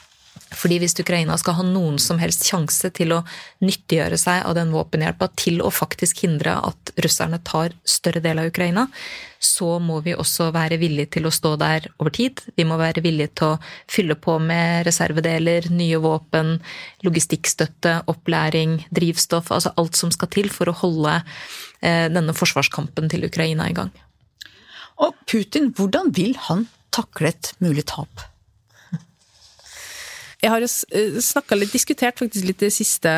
Fordi hvis Ukraina skal ha noen som helst sjanse til å nyttiggjøre seg av den våpenhjelpa til å faktisk hindre at russerne tar større del av Ukraina, så må vi også være villige til å stå der over tid. Vi må være villige til å fylle på med reservedeler, nye våpen, logistikkstøtte, opplæring, drivstoff. Altså alt som skal til for å holde eh, denne forsvarskampen til Ukraina i gang. Og Putin, hvordan vil han takle et mulig tap? Jeg har snakka litt, diskutert faktisk litt det siste.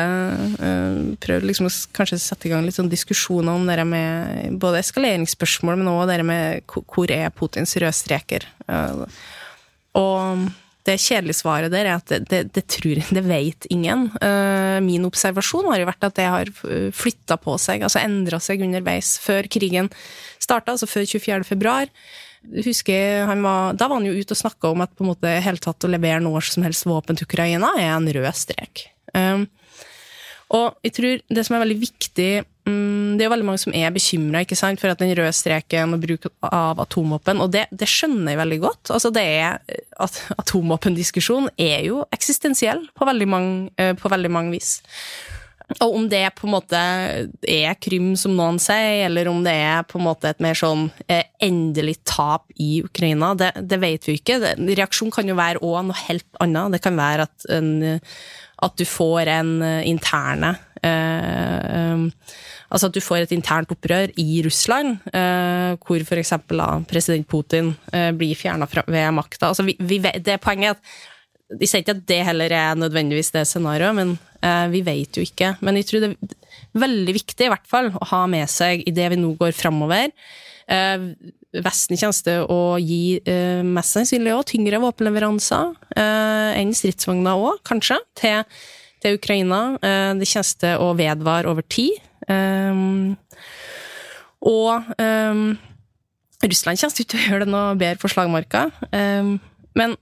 eh, Prøvd liksom å kanskje sette i gang litt sånn diskusjoner om det med både eskaleringsspørsmål, men òg det med hvor- er Putins rødstreker. streker? Og det kjedelige svaret der er at det, det, det tror det vet ingen. Eh, Min observasjon har jo vært at det har flytta på seg, altså endra seg underveis. Før krigen starta, altså før 24. februar, husker han var, Da var han jo ute og snakka om at på en måte helt tatt å levere noe som helst våpen til Ukraina er en rød strek. Um, og jeg tror det som er veldig viktig um, det er jo veldig mange som er bekymra for at den røde streken og bruk av atomvåpen, og det, det, skjønner jeg veldig godt. Altså det er, at Atomvåpendiskusjon er jo eksistensiell på veldig mange, uh, på veldig mange vis. Og om det på en måte er Krym, som noen sier, eller om det er på en måte et mer sånn eh, endelig tap i Ukraina, det, det vet vi ikke. Reaksjon kan jo være òg noe helt annet. Det kan være at, en, at du får en interne eh, um, Altså at du får et internt opprør i Russland, eh, hvor f.eks. president Putin eh, blir fjerna ved makta. Altså, det er at de sier ikke at det heller er nødvendigvis det scenarioet, men eh, vi vet jo ikke. Men jeg tror det er veldig viktig i hvert fall å ha med seg i det vi nå går framover. Eh, Vesten kommer til å gi eh, mest sannsynlig òg tyngre våpenleveranser eh, enn stridsvogner òg, kanskje, til, til Ukraina. Eh, det kommer til å vedvare over tid. Eh, og Russland kommer til å gjøre det noe bedre for slagmarka. men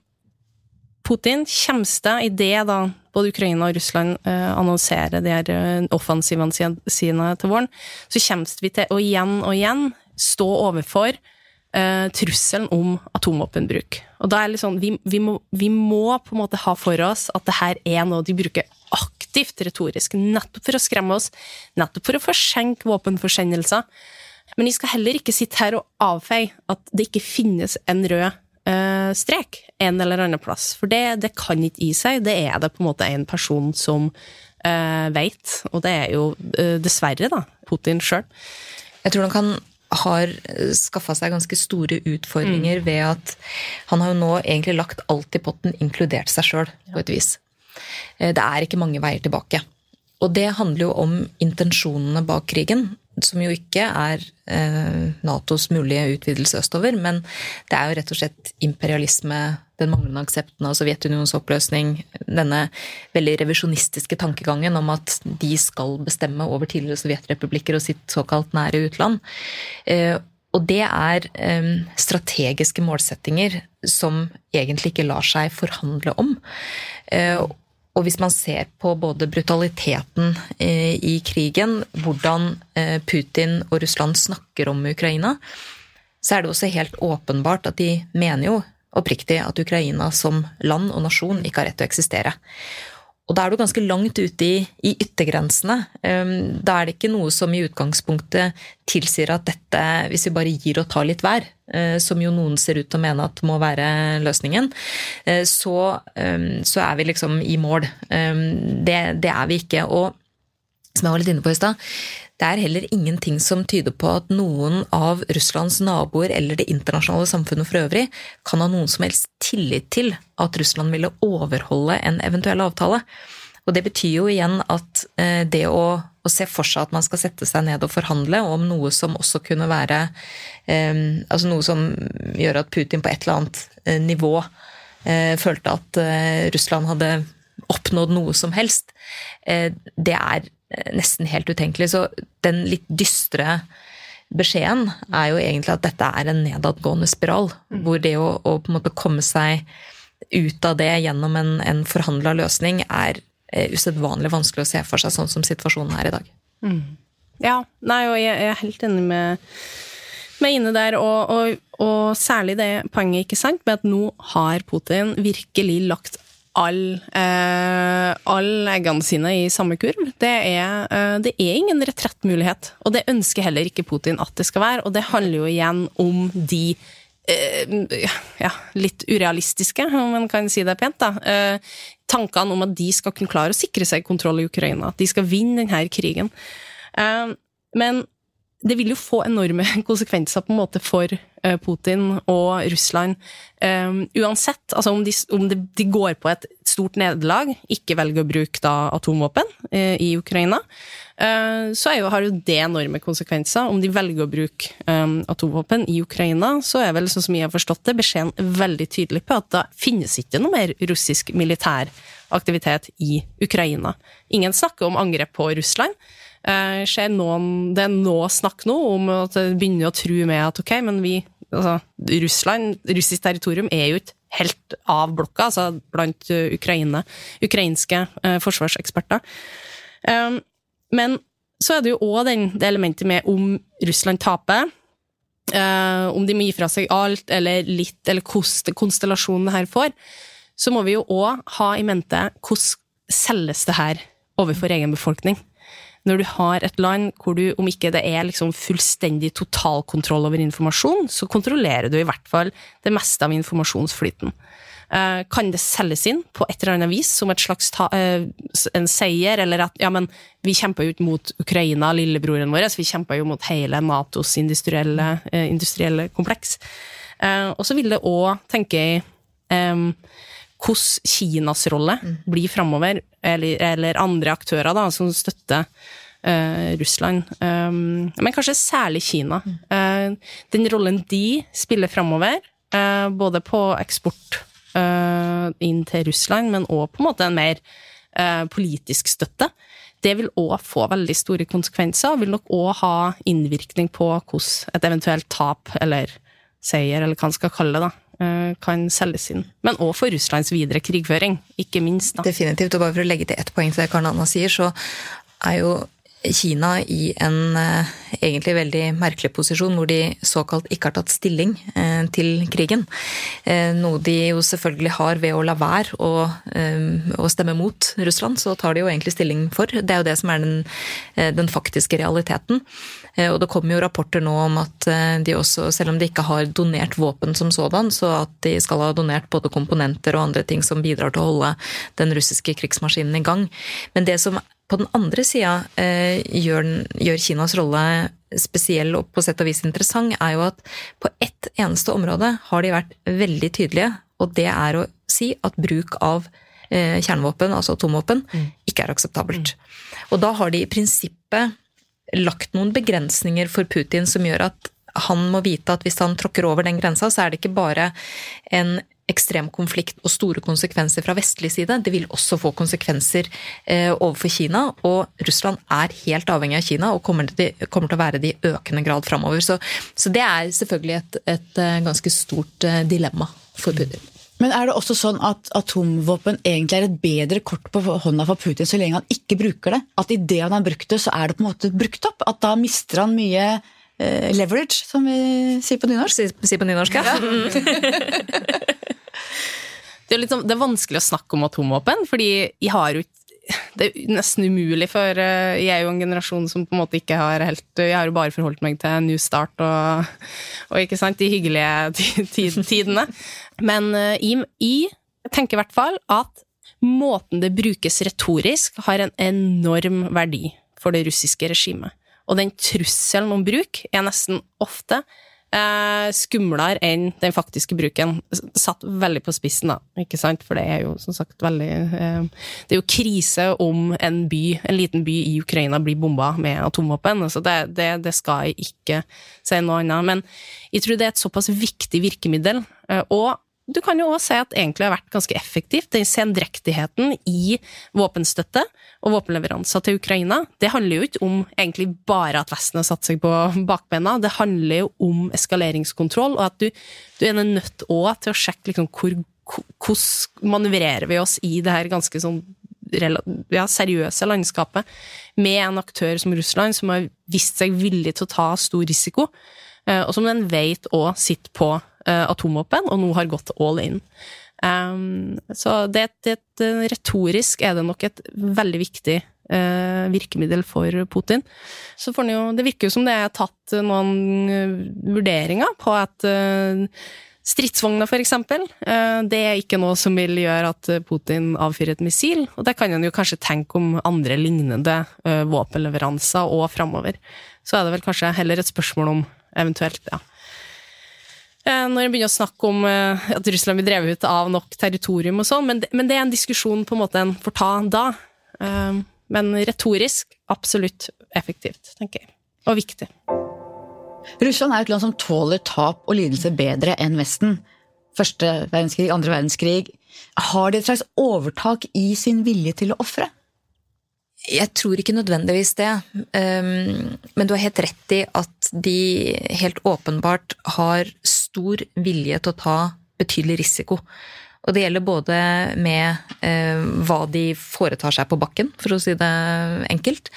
Putin kommer i idet da både Ukraina og Russland eh, annonserer de her eh, offensivene sine til våren, så kommer vi til å igjen og igjen stå overfor eh, trusselen om atomvåpenbruk. Og da er det litt sånn, vi, vi, må, vi, må, på en måte ha for oss at det her er noe de bruker aktivt retorisk, nettopp for å skremme oss, nettopp for å forsenke våpenforsendelser. Men vi skal heller ikke sitte her og avfeie at det ikke finnes en rød uh, strek en eller annen plass. For det, det kan ikke gi seg. Det er det på en måte en person som uh, eh, veit, og det er jo uh, dessverre da, Putin sjøl. Jeg tror nok han har skaffa seg ganske store utfordringer mm. ved at han har jo nå egentlig lagt alt i potten, inkludert seg sjøl, på et vis. Det er ikke mange veier tilbake. Og det handler jo om intensjonene bak krigen som jo ikke er eh, Natos mulige utvidelse østover, men det er jo rett og slett imperialisme, den manglende aksepten av Sovjetunionens oppløsning, denne veldig revisjonistiske tankegangen om at de skal bestemme over tidligere sovjetrepublikker og sitt såkalt nære utland. Eh, og det er eh, strategiske målsettinger som egentlig ikke lar seg forhandle om. Og hvis man ser på både brutaliteten eh, i krigen, hvordan eh, Putin og Russland snakker om Ukraina, så er det også helt åpenbart at de mener jo oppriktig at Ukraina som land og nasjon ikke har rett til å eksistere. Og da er du ganske langt ute i, i, yttergrensene. Ehm, da er det ikke noe som i utgangspunktet tilsier at dette, hvis vi bare gir og tar litt vær, som jo noen ser ut til å mene at må være løsningen, eh, så, ehm, så er vi liksom i mål. Det, det er vi ikke. Og som jeg var litt inne på i stad, det er heller ingenting som tyder på at noen av Russlands naboer eller det internasjonale samfunnet for øvrig kan ha noen som helst tillit til at Russland ville overholde en eventuell avtale. Og det betyr jo igjen at eh, det å, å, se for seg at man skal sette seg ned og forhandle om noe som også kunne være eh, Altså noe som gjør at Putin på et eller annet eh, nivå eh, følte at Russland hadde oppnådd noe som helst, eh, det er nesten helt utenkelig. Så den litt dystre beskjeden er jo egentlig at dette er en nedadgående spiral. Mm. Hvor det å, å, komme seg ut av det gjennom en, en forhandla løsning er usedvanlig vanskelig å se for seg sånn som situasjonen er i dag. Mm. Ja, nei, og jeg, jeg er helt enig med med inne der, og, og, og, særlig det poenget ikke sant, med at nå har Putin virkelig lagt all, eh, all eggene sine i samme kurv. Det er, eh, det er ingen retrettmulighet. Og det ønsker heller ikke Putin at det skal være. Og det handler jo igjen om de eh, ja, litt urealistiske, om man kan si det pent, da. Eh, tankene om at de skal kunne klare å sikre seg kontroll i Ukraina. At de skal vinne denne krigen. Eh, men det vil jo få enorme konsekvenser på en måte for eh, Putin og Russland. Uansett, altså om, de, om de, går på et stort nederlag, ikke velger å bruke da atomvåpen eh, i Ukraina, eh, så jo, har jo det enorme konsekvenser. Om de velger å bruke eh, atomvåpen i Ukraina, så er vel, sånn som jeg har forstått det, beskjeden veldig tydelig på at da finnes ikke noe mer russisk militær aktivitet i Ukraina. Ingen snakker om angrep på Russland. Eh, noen, det er nå snakk nå om at det begynner å true med at ok, men vi altså, Russland, russisk territorium er jo ikke helt av blokka, altså blant Ukraine, ukrainske uh, forsvarseksperter. Um, men så er det jo òg det elementet med om Russland taper. Eh, om de må gi fra seg alt eller litt, eller hvordan konstellasjonen her får. Så må vi jo òg ha i mente hvordan selges det her overfor egen befolkning. Når du har et land hvor du, om ikke det er liksom fullstendig totalkontroll over informasjon, så kontrollerer du i hvert fall det meste av informasjonsflyten. Eh, kan det selges inn på et eller annet vis som et slags eh, en seier, eller at ja, men vi kjemper jo ikke mot Ukraina, lillebroren vår, vi kjemper jo mot hele Natos industrielle, eh, industrielle kompleks. Og så vil det òg, tenker jeg, hvordan Kinas rolle blir framover, eller, eller, andre aktører da, som støtter Uh, Russland, um, men kanskje særlig Kina. Uh, den rollen de spiller framover, uh, både på eksport uh, inn til Russland, men òg på en måte en mer politisk støtte. Det vil òg få veldig store konsekvenser, og vil nok òg ha innvirkning på hvordan et eventuelt tap, eller seier, eller hva man skal kalle det, da, kan selges inn. Men òg for Russlands videre krigføring, ikke minst. Da. Definitivt, og bare for å legge til ett poeng til det Karen Anna sier, så er jo Kina i en eh, egentlig veldig merkelig posisjon, hvor de såkalt ikke har tatt stilling eh, til krigen. Eh, noe de jo selvfølgelig har ved å la være å, stemme mot Russland. Så tar de jo egentlig stilling for. Det er jo det som er den, den faktiske realiteten. Og det kommer jo rapporter nå om at de også, selv om de ikke har donert våpen som sådan, så at de skal ha donert både komponenter og andre ting som bidrar til å holde den russiske krigsmaskinen i gang. Men det som på den andre sida eh, gjør, gjør, Kinas rolle spesiell og på sett og vis interessant, er jo at på ett eneste område har de vært veldig tydelige, og det er å si at bruk av eh, kjernevåpen, altså atomvåpen, mm. ikke er akseptabelt. Og da har de i prinsippet lagt noen begrensninger for Putin som gjør at han må vite at hvis han tråkker over den grensa, så er det ikke bare en ekstrem konflikt og store konsekvenser fra vestlig side. Det vil også få konsekvenser eh, overfor Kina, og Russland er helt avhengig av Kina og kommer til, kommer til å være det i økende grad framover. Så, så, det er selvfølgelig et, et eh, ganske stort eh, dilemma for Putin. Men er det også sånn at atomvåpen egentlig er et bedre kort på hånda for Putin så lenge han ikke bruker det? At idet han har brukt det, så er det på en måte brukt opp? At da mister han mye leverage, som vi sier på nynorsk? Sier på nynorsk, ja. Det er, liksom, det er vanskelig å snakke om atomvåpen, fordi jeg har jo det er nesten umulig, for eh, jeg er jo en generasjon som på en måte ikke har helt Jeg har jo bare forholdt meg til New Start og, og ikke sant, de hyggelige tidene. Men eh, jeg, jeg tenker i hvert fall at måten det brukes retorisk, har en enorm verdi for det russiske regimet. Og den trusselen om bruk er nesten ofte eh, skumlere enn den faktiske bruken. Satt veldig på spissen, da, ikke sant? For det er jo som sagt veldig eh, Det er jo krise om en by, en liten by i Ukraina blir bomba med atomvåpen. Altså det, det, det, skal jeg ikke si noe annet. Men jeg tror det er et såpass viktig virkemiddel. Eh, og du kan jo òg si at egentlig har vært ganske effektivt. Den sendrektigheten i våpenstøtte og våpenleveranser til Ukraina, det handler jo ikke om egentlig bare at Vesten har satt seg på bakbena, det handler jo om eskaleringskontroll, og at du, du er nødt òg til å sjekke liksom hvor, hvordan manøvrerer vi oss i det her ganske sånn ja, seriøse landskapet med en aktør som Russland, som har vist seg villig til å ta stor risiko, eh, og som den vet òg sitter på atomvåpen, og nå har gått all in. Um, så det, det, retorisk er det nok et veldig viktig uh, virkemiddel for Putin. Så jo, det virker jo som det er tatt noen uh, vurderinger på at uh, Stridsvogner, for eksempel, det er ikke noe som vil gjøre at Putin avfyrer et missil. Og det kan en jo kanskje tenke om andre lignende våpenleveranser og framover. Så er det vel kanskje heller et spørsmål om eventuelt ja, Eh, når en begynner å snakke om eh, at Russland blir drevet ut av nok territorium og sånn, men, men, det er en diskusjon på en måte en får ta da. Eh, men retorisk absolutt effektivt, tenker jeg. Og viktig. Russland er et land som tåler tap og lidelse bedre enn Vesten. Første verdenskrig, andre verdenskrig. Har de et slags overtak i sin vilje til å ofre? Jeg tror ikke nødvendigvis det. Um, men du har helt rett i at de helt åpenbart har stor vilje til å ta betydelig risiko. Og det gjelder både med eh, hva de foretar seg på bakken, for å si det enkelt.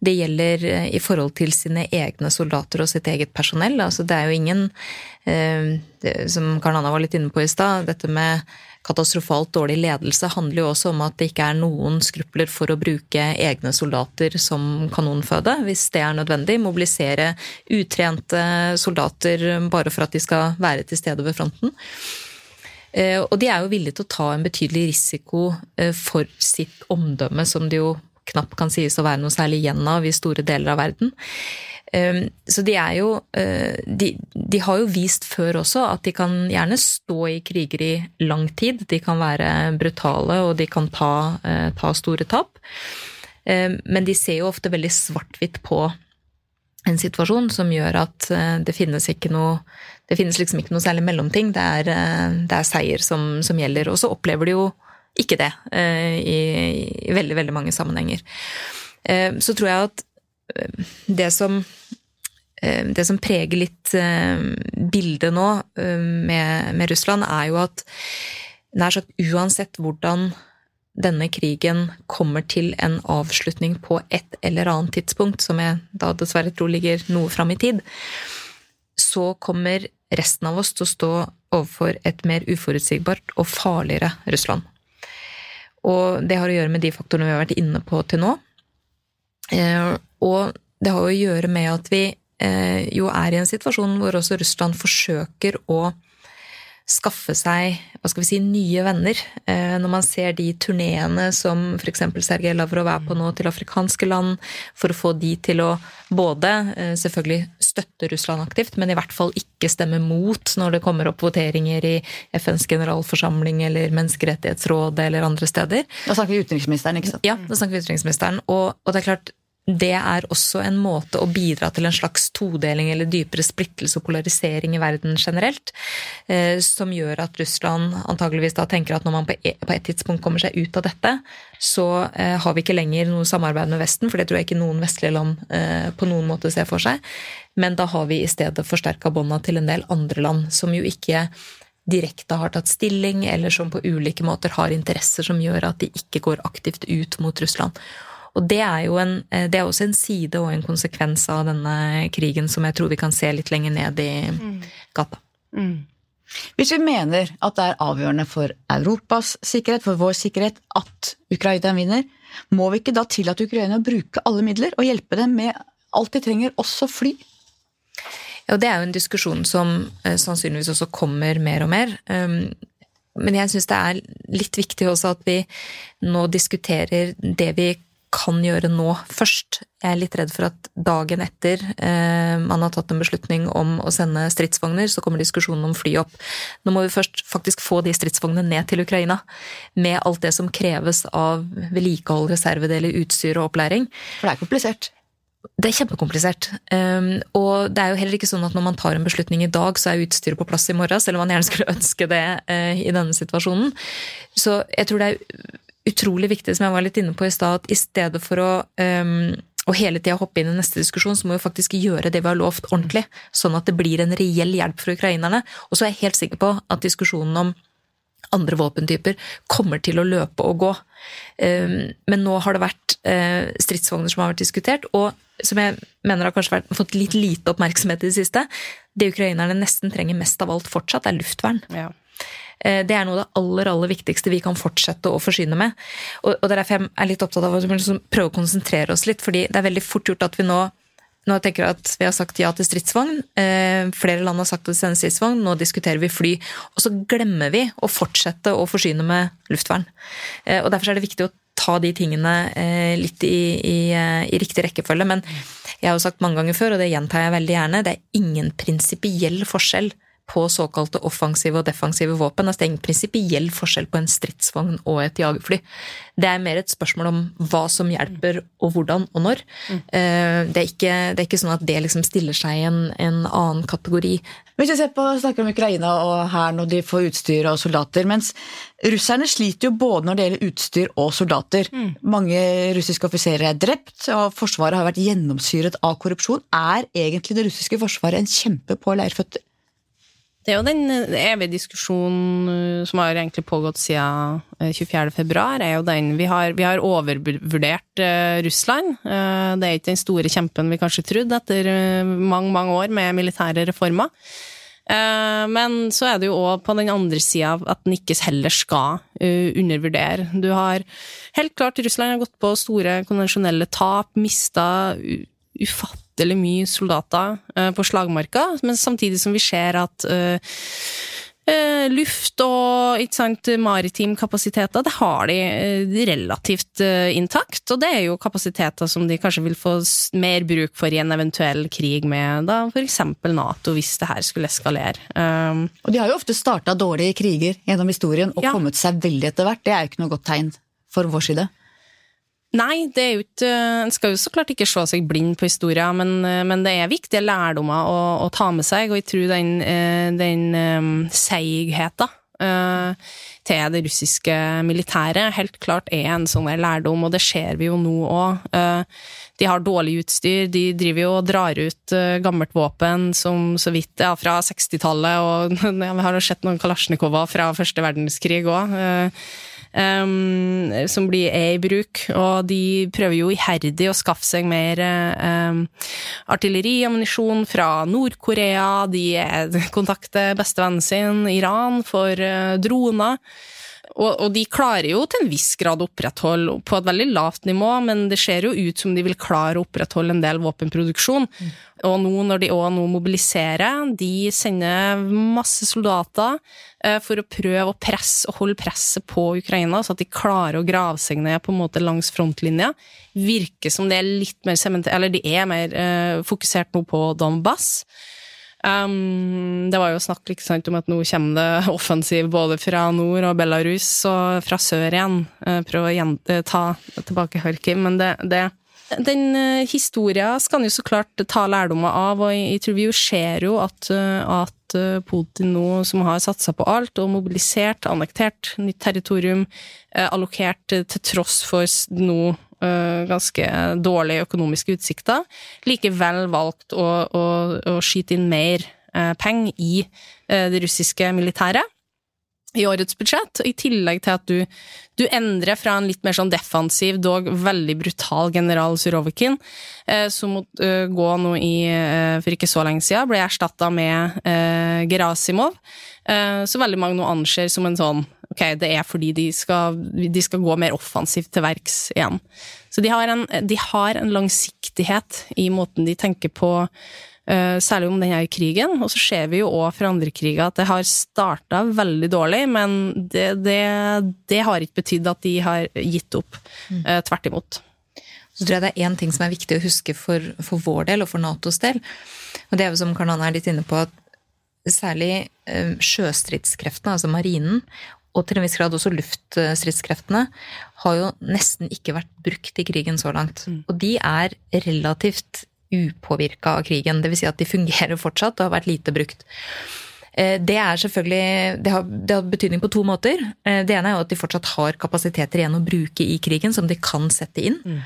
Det gjelder eh, i forhold til sine egne soldater og sitt eget personell. Altså, det er jo ingen eh, Som Karl Anna var litt inne på i stad, dette med katastrofalt dårlig ledelse handler jo også om at det ikke er noen skrupler for å bruke egne soldater som kanonføde, hvis det er nødvendig. Mobilisere utrente soldater bare for at de skal være til stede ved fronten. Eh, og de er jo villige til å ta en betydelig risiko eh, for sitt omdømme, som det jo knapt kan sies å være noe særlig igjen av i store deler av verden. Ehm, så de er jo eh, de, de, har jo vist før også at de kan gjerne stå i kriger i lang tid. De kan være brutale, og de kan ta, eh, ta store tap. Ehm, men de ser jo ofte veldig svart-hvitt på en situasjon som gjør at eh, det finnes ikke noe det finnes liksom ikke noe særlig mellomting. Det er, det er seier som, som gjelder. Og så opplever de jo ikke det i, i veldig, veldig mange sammenhenger. Ehm, så tror jeg at det som det som preger litt eh, bildet nå eh, med, med, Russland, er jo at nær sagt uansett hvordan denne krigen kommer til en avslutning på et eller annet tidspunkt, som jeg da dessverre tror ligger noe fram i tid, så kommer resten av oss til å stå overfor et mer uforutsigbart og farligere Russland. Og det har å gjøre med de faktorene vi har vært inne på til nå. Og det har å gjøre med at vi eh, jo er i en situasjon hvor også Russland forsøker å skaffe seg hva skal vi si, nye venner. Eh, når man ser de turneene som f.eks. Sergej Lavrov er på nå til afrikanske land, for å få de til å både eh, selvfølgelig støtte Russland aktivt, men i hvert fall ikke stemme mot når det kommer opp voteringer i FNs generalforsamling eller Menneskerettighetsrådet eller andre steder. Da snakker vi utenriksministeren, ikke sant? Ja, da snakker vi utenriksministeren. Og, og det er klart, det er også en måte å bidra til en slags todeling eller dypere splittelse og polarisering i verden generelt, eh, som gjør at Russland antageligvis da tenker at når man på e, et tidspunkt kommer seg ut av dette, så eh, har vi ikke lenger noe samarbeid med Vesten, for det tror jeg ikke noen vestlige land eh, på noen måte ser for seg. Men da har vi i stedet forsterka bånda til en del andre land, som jo ikke direkte har tatt stilling, eller som på ulike måter har interesser som gjør at de ikke går aktivt ut mot Russland. Og det er jo en, eh, det er også en side og en konsekvens av denne krigen som jeg tror vi kan se litt lenger ned i mm. gata. Mm. Hvis vi mener at det er avgjørende for Europas sikkerhet, for vår sikkerhet, at Ukraina vinner, må vi ikke da tillate Ukraina å bruke alle midler og hjelpe dem med alt de trenger, også fly? Ja, Det er jo en diskusjon som uh, sannsynligvis også kommer mer og mer. Um, men jeg syns det er litt viktig også at vi nå diskuterer det vi kan gjøre nå først. Jeg er litt redd for at dagen etter eh, man har tatt en beslutning om å sende stridsvogner, så kommer diskusjonen om fly opp. Nå må vi først faktisk få de stridsvognene ned til Ukraina. Med alt det som kreves av vedlikehold, reservedeler, utstyr og opplæring. For det er komplisert. Det er kjempekomplisert. Um, og det er jo heller ikke sånn at når man tar en beslutning i dag, så er utstyret på plass i morgen, selv om man gjerne skulle ønske det uh, i denne situasjonen. Så jeg tror det er utrolig viktig, som jeg var litt inne på i stad, at i stedet for å um, og hele tida hoppe inn i neste diskusjon, så må vi faktisk gjøre det vi har lovt ordentlig. Sånn at det blir en reell hjelp for ukrainerne. Og så er jeg helt sikker på at diskusjonen om andre våpentyper kommer til å løpe og gå. Um, men nå har det vært uh, stridsvogner som har vært diskutert, og som jeg mener har kanskje vært, fått litt lite oppmerksomhet i det siste. Det ukrainerne nesten trenger mest av alt fortsatt, er luftvern. Ja. Eh, det er noe av det aller aller viktigste vi kan fortsette å forsyne med. Og, og derfor jeg er litt opptatt av å liksom prøve å konsentrere oss litt, fordi det er veldig fort gjort at vi nå nå tenker jeg at Vi har sagt ja til stridsvogn. Eh, flere land har sagt at de sender stridsvogn. Nå diskuterer vi fly. Og så glemmer vi å fortsette å forsyne med luftvern. Eh, og Derfor er det viktig å ta de tingene litt i, i, i, riktig rekkefølge. Men jeg har jo sagt mange ganger før, og det gjentar jeg veldig gjerne, det er ingen prinsipiell forskjell på såkalte offensive og defensive våpen. Altså det er ingen prinsipiell forskjell på en stridsvogn og et jagerfly. Det er mer et spørsmål om hva som hjelper, og hvordan og når. Mm. Det, er ikke, det er ikke, sånn at det liksom stiller seg i en, en, annen kategori. Hvis vi ser på, snakker om Ukraina og hæren og de får utstyr og soldater, mens russerne sliter jo både når det gjelder utstyr og soldater. Mm. Mange russiske offiserer er drept, og forsvaret har vært gjennomsyret av korrupsjon. Er egentlig det russiske forsvaret en kjempe på leirføtter? Det er jo den evige diskusjonen som har egentlig pågått siden 24. februar, er jo den Vi har, vi har overvurdert Russland. Det er ikke den store kjempen vi kanskje trodde etter mange, mange år med militære reformer. Eh, men så er det jo òg på den andre sida at den ikke heller skal eh, undervurdere. Du har helt klart Russland har gått på store konvensjonelle tap, mista ufattelig mye soldater eh, på slagmarka, men samtidig som vi ser at Eh, luft og sant, maritim kapasiteter, det har de eh, relativt eh, intakt. Og det er jo kapasiteter som de kanskje vil få mer bruk for i en eventuell krig med da f.eks. Nato, hvis det her skulle eskalere. Um, og de har jo ofte starta dårlige kriger gjennom historien og ja. kommet seg veldig etter hvert. Det er jo ikke noe godt tegn for vår side. Nei, det er jo ikke En skal jo så klart ikke se seg blind på historier, men, men det er viktige lærdommer å, å, ta med seg, og jeg tror den, eh, den um, seigheten uh, til det russiske militæret helt klart er en sånn lærdom, og det ser vi jo nå òg. Uh, de har dårlig utstyr, de driver jo og drar ut uh, gammelt våpen som så vidt ja, fra 60-tallet, og ja, vi har jo sett noen kalasjnikover fra første verdenskrig òg um, som blir, er i bruk. Og de prøver jo iherdig å skaffe seg mer um, artilleriammunisjon fra Nord-Korea. De kontakter bestevennen sin, Iran, for uh, droner. Og, og, de klarer jo til en viss grad å opprettholde på et veldig lavt nivå, men det ser jo ut som de vil klare å opprettholde en del våpenproduksjon. Mm. Og nå når de òg nå mobiliserer, de sender masse soldater eh, for å prøve å presse og holde presset på Ukraina, så at de klarer å grave seg ned på en måte langs frontlinja. Virker som det er litt mer sementert, eller de er mer eh, fokusert nå på Donbass. Um, det var jo snakk sant, om at nå kommer det offensiv både fra nord og Belarus og fra sør igjen. Uh, prøve å uh, ta tilbake Kharkiv, men det, det den uh, historia skal jo så klart ta lærdommer av, og jeg, jeg tror vi jo ser jo at, at Putin nå, som har satsa på alt og mobilisert, annektert nytt territorium, allokert til tross for nå Eh, ganske dårlige økonomiske utsikter, likevel valgt å, å, å skyte inn mer penger i det russiske militæret i årets budsjett, i tillegg til at du, du, endrer fra en litt mer sånn defensiv, dog veldig brutal general Surovikin, som måtte gå nå i, for ikke så lenge siden, ble erstatta med Gerasimov, så veldig mange nå anser som en sånn ok, det er fordi de skal, de skal gå mer offensivt til verks igjen. Så de har, en, de har en langsiktighet i måten de tenker på uh, særlig om denne krigen. Og så ser vi jo òg fra andre kriger at det har starta veldig dårlig, men det, det, det, har ikke betydd at de har gitt opp. Uh, tvert imot. Så tror jeg det er én ting som er viktig å huske for, for, vår del og for Natos del. Og det er jo som Karl Anne er litt inne på, at særlig uh, sjøstridskreftene, altså marinen, og til en viss grad også luftstridskreftene, har jo nesten ikke vært brukt i krigen så langt. Mm. Og de er relativt upåvirka av krigen. Dvs. Si at de fungerer fortsatt og har vært lite brukt. Eh, det er selvfølgelig det har, det har, betydning på to måter. Eh, det ene er jo at de fortsatt har kapasiteter igjen å bruke i krigen som de kan sette inn. Mm.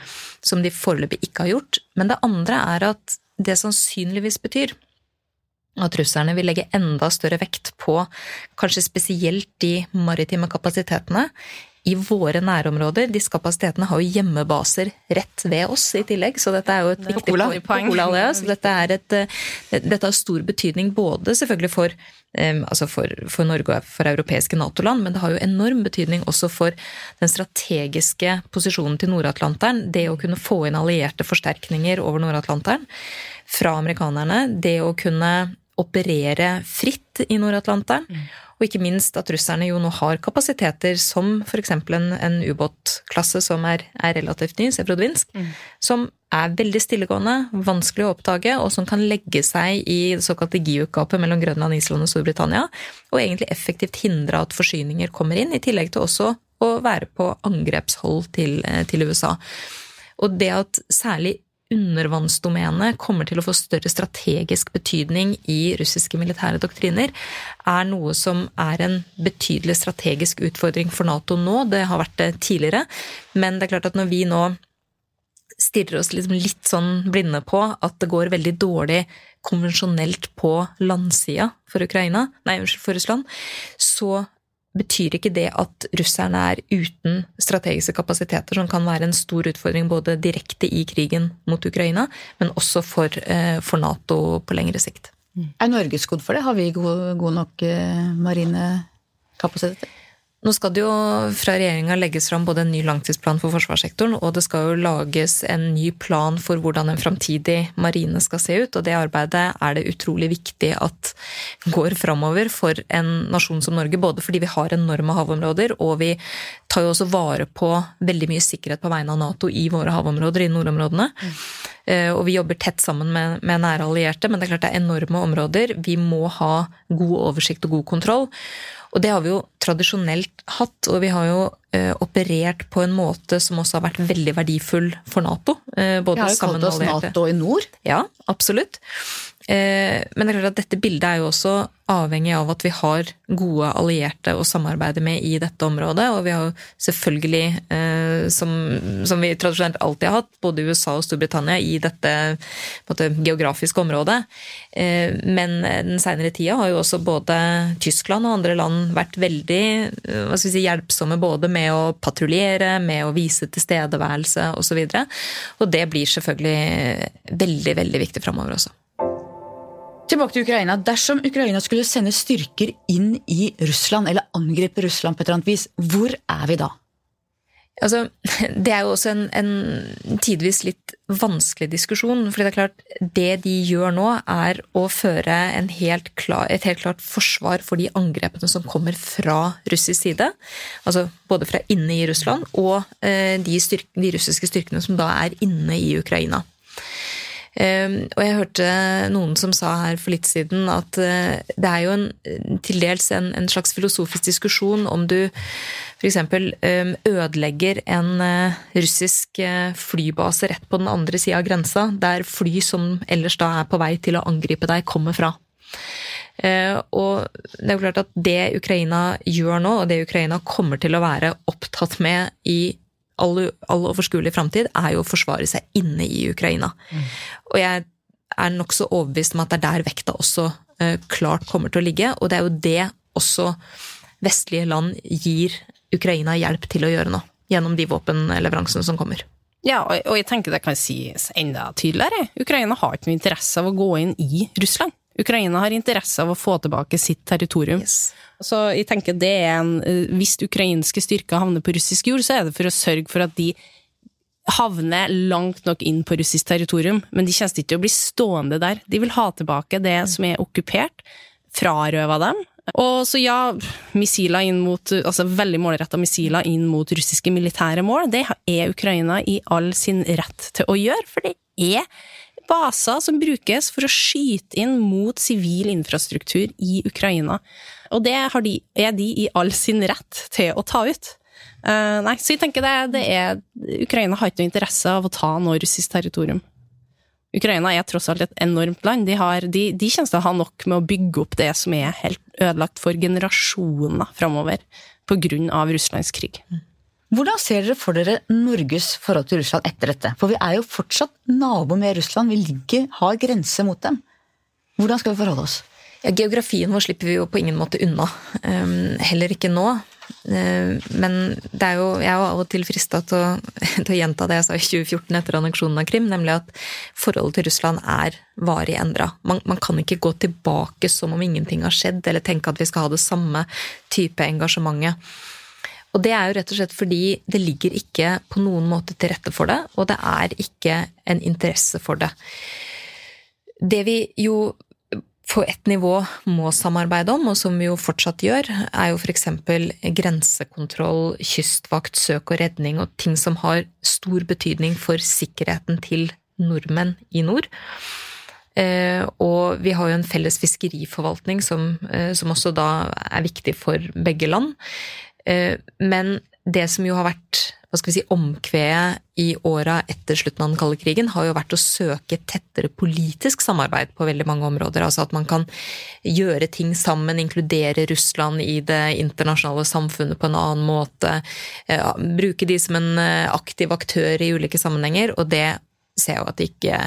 Som de foreløpig ikke har gjort. Men det andre er at det sannsynligvis betyr at russerne vil legge enda større vekt på kanskje spesielt de maritime kapasitetene i våre nærområder. Disse kapasitetene har jo hjemmebaser rett ved oss i tillegg, så dette er jo et det viktig poeng. poeng. Så dette, er et, eh, dette har stor betydning både selvfølgelig for, altså for, for Norge og for europeiske Nato-land, men det har jo enorm betydning også for den strategiske posisjonen til Nord-Atlanteren. Det å kunne få inn allierte forsterkninger over Nord-Atlanteren fra amerikanerne. Det å kunne operere fritt i Nord-Atlanteren. Mm. Og ikke minst at russerne jo nå har kapasiteter som f.eks. en, en ubåtklasse som er, er, relativt ny, Sevrodvinsk, mm. som er veldig stillegående, vanskelig å oppdage, og som kan legge seg i det såkalte GIUK-gapet mellom Grønland, Island og Storbritannia, og egentlig effektivt hindre at forsyninger kommer inn, i tillegg til også å være på angrepshold til, til USA. Og det at særlig undervannsdomenet kommer til å få større strategisk betydning i russiske militære doktriner, er noe som er en betydelig strategisk utfordring for Nato nå. Det har vært det tidligere. Men det er klart at når vi nå stirrer oss liksom litt sånn blinde på at det går veldig dårlig konvensjonelt på landsida for Ukraina, nei, unnskyld, for Russland, så betyr ikke det at russerne er uten strategiske kapasiteter som kan være en stor utfordring både direkte i krigen mot Ukraina, men også for, eh, for Nato på lengre sikt. Er Norge skodd for det? Har vi god, god nok eh, marine kapasiteter? Nå skal det jo fra regjeringa legges fram både en ny langtidsplan for forsvarssektoren, og det skal jo lages en ny plan for hvordan en framtidig marine skal se ut. Og det arbeidet er det utrolig viktig at går framover for en nasjon som Norge. Både fordi vi har enorme havområder, og vi tar jo også vare på veldig mye sikkerhet på vegne av Nato i våre havområder, i nordområdene. Mm. Og vi jobber tett sammen med, med nære allierte, men det er klart det er enorme områder. Vi må ha god oversikt og god kontroll. Og det har vi jo tradisjonelt hatt, og vi har jo eh, operert på en måte som også har vært veldig verdifull for Nato. Eh, både vi har jo kalt oss Nato i nord. Ja, absolutt. Eh, men det er klart at dette bildet er jo også avhengig av at vi har gode allierte å samarbeide med i dette området. Og vi har jo selvfølgelig, eh, som, som vi tradisjonelt alltid har hatt, både USA og Storbritannia i dette måte, geografiske området. Eh, men den seinere tida har jo også både Tyskland og andre land vært veldig si, hjelpsomme både med å patruljere, med å vise tilstedeværelse osv. Og, så og det blir selvfølgelig veldig, veldig viktig framover også. Tilbake til Ukraina. Dersom Ukraina skulle sende styrker inn i Russland, eller angripe Russland på et eller annet vis, hvor er vi da? Altså, det er jo også en, en tidvis litt vanskelig diskusjon. fordi det er klart, det de gjør nå, er å føre helt klar, et helt klart forsvar for de angrepene som kommer fra russisk side. Altså både fra inne i Russland og eh, de, styrk, de russiske styrkene som da er inne i Ukraina. Ehm, og jeg hørte noen som sa her for litt siden at eh, det er jo en, til dels en, en slags filosofisk diskusjon om du f.eks. Ehm, ødelegger en eh, russisk eh, flybase rett på den andre sida av grensa, der fly som ellers da er på vei til å angripe deg, kommer fra. Og det er jo klart at det Ukraina gjør nå, og det Ukraina kommer til å være opptatt med i all, all overskuelig framtid, er jo å forsvare seg inne i Ukraina. Mm. Og jeg er nokså overbevist om at det er der vekta også uh, klart kommer til å ligge. Og det er jo det også vestlige land gir Ukraina hjelp til å gjøre nå. Gjennom de våpenleveransene som kommer. Ja, og jeg tenker det kan sies enda tydeligere. Ukraina har ikke noe interesse av å gå inn i Russland. Ukraina har interesse av å få tilbake sitt territorium. Yes. Så jeg tenker det er en, eh, Hvis ukrainske styrker havner på russisk jord, så er det for å sørge for at de havner langt nok inn på russisk territorium, men de kommer ikke til å bli stående der. De vil ha tilbake det som er okkupert, frarøva dem. Og så ja, missiler inn mot, altså veldig målretta missiler inn mot russiske militære mål, det er Ukraina i all sin rett til å gjøre, for det er baser som brukes for å skyte inn mot sivil infrastruktur i Ukraina. Og det de, er de i all sin rett til å ta ut. Uh, nei, så jeg tenker det, det er Ukraina har ikke noe interesse av å ta noe russisk territorium. Ukraina er tross alt et enormt land. De, har, de, de kommer til å ha nok med å bygge opp det som er helt ødelagt for generasjoner framover pga. Russlands krig. Mm. Hvordan ser dere for dere Norges forhold til Russland etter dette? For vi er jo fortsatt nabo med Russland, vi ligger, har grense mot dem. Hvordan skal vi forholde oss? Ja, geografien vår slipper vi jo på ingen måte unna. Um, heller ikke nå. Uh, men det er jo, jeg er jo av og til frista til, til, å gjenta det jeg sa i 2014 etter anneksjonen av Krim, nemlig at forholdet til Russland er varig endra. Man, man, kan ikke gå tilbake som om ingenting har skjedd, eller tenke at vi skal ha det samme type engasjementet. Og det er jo rett og slett fordi det ligger ikke på noen måte til rette for det, og det er ikke en interesse for det. Det vi jo på et nivå må samarbeide om, og som vi jo fortsatt gjør, er jo f.eks. grensekontroll, kystvakt, søk og redning, og ting som har stor betydning for sikkerheten til nordmenn i nord. Eh, og vi har jo en felles fiskeriforvaltning som, eh, som også da er viktig for begge land. Eh, men det som jo har vært hva skal vi si, omkvedet i åra etter slutten av den kalde krigen, har jo vært å søke tettere politisk samarbeid på veldig mange områder. Altså at man kan gjøre ting sammen, inkludere Russland i det internasjonale samfunnet på en annen måte. Eh, bruke de som en eh, aktiv aktør i ulike sammenhenger, og det ser jeg jo at det ikke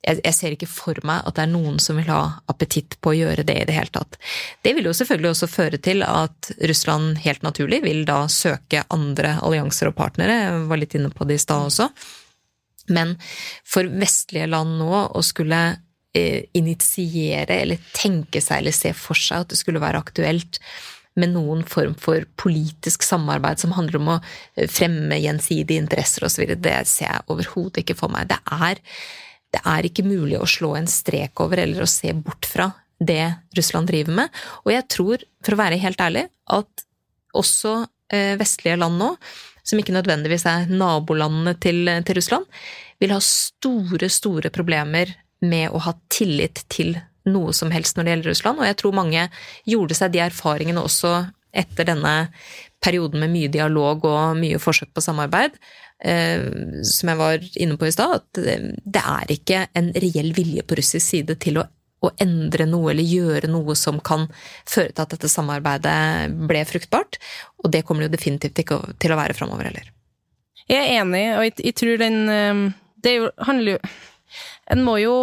jeg, jeg, ser ikke for meg at det er noen som vil ha appetitt på å gjøre det i det hele tatt. Det vil jo selvfølgelig også føre til at Russland helt naturlig vil da søke andre allianser og partnere, jeg var litt inne på det i stad også. Men for vestlige land nå å skulle eh, initiere eller tenke seg eller se for seg at det skulle være aktuelt med noen form for politisk samarbeid som handler om å eh, fremme gjensidige interesser osv., det ser jeg overhodet ikke for meg. Det er det er ikke mulig å slå en strek over eller å se bort fra det Russland driver med. Og jeg tror, for å være helt ærlig, at også eh, vestlige land nå, som ikke nødvendigvis er nabolandene til, til Russland, vil ha store, store problemer med å ha tillit til noe som helst når det gjelder Russland. Og jeg tror mange gjorde seg de erfaringene også etter denne perioden med mye dialog og mye forsøk på samarbeid, som jeg var inne på i stad, at det er ikke en reell vilje på russisk side til å, å, endre noe eller gjøre noe som kan føre til at dette samarbeidet ble fruktbart. Og det kommer det jo definitivt ikke til å være framover heller. Jeg er enig, og jeg, jeg tror den eh, Det handler jo en må jo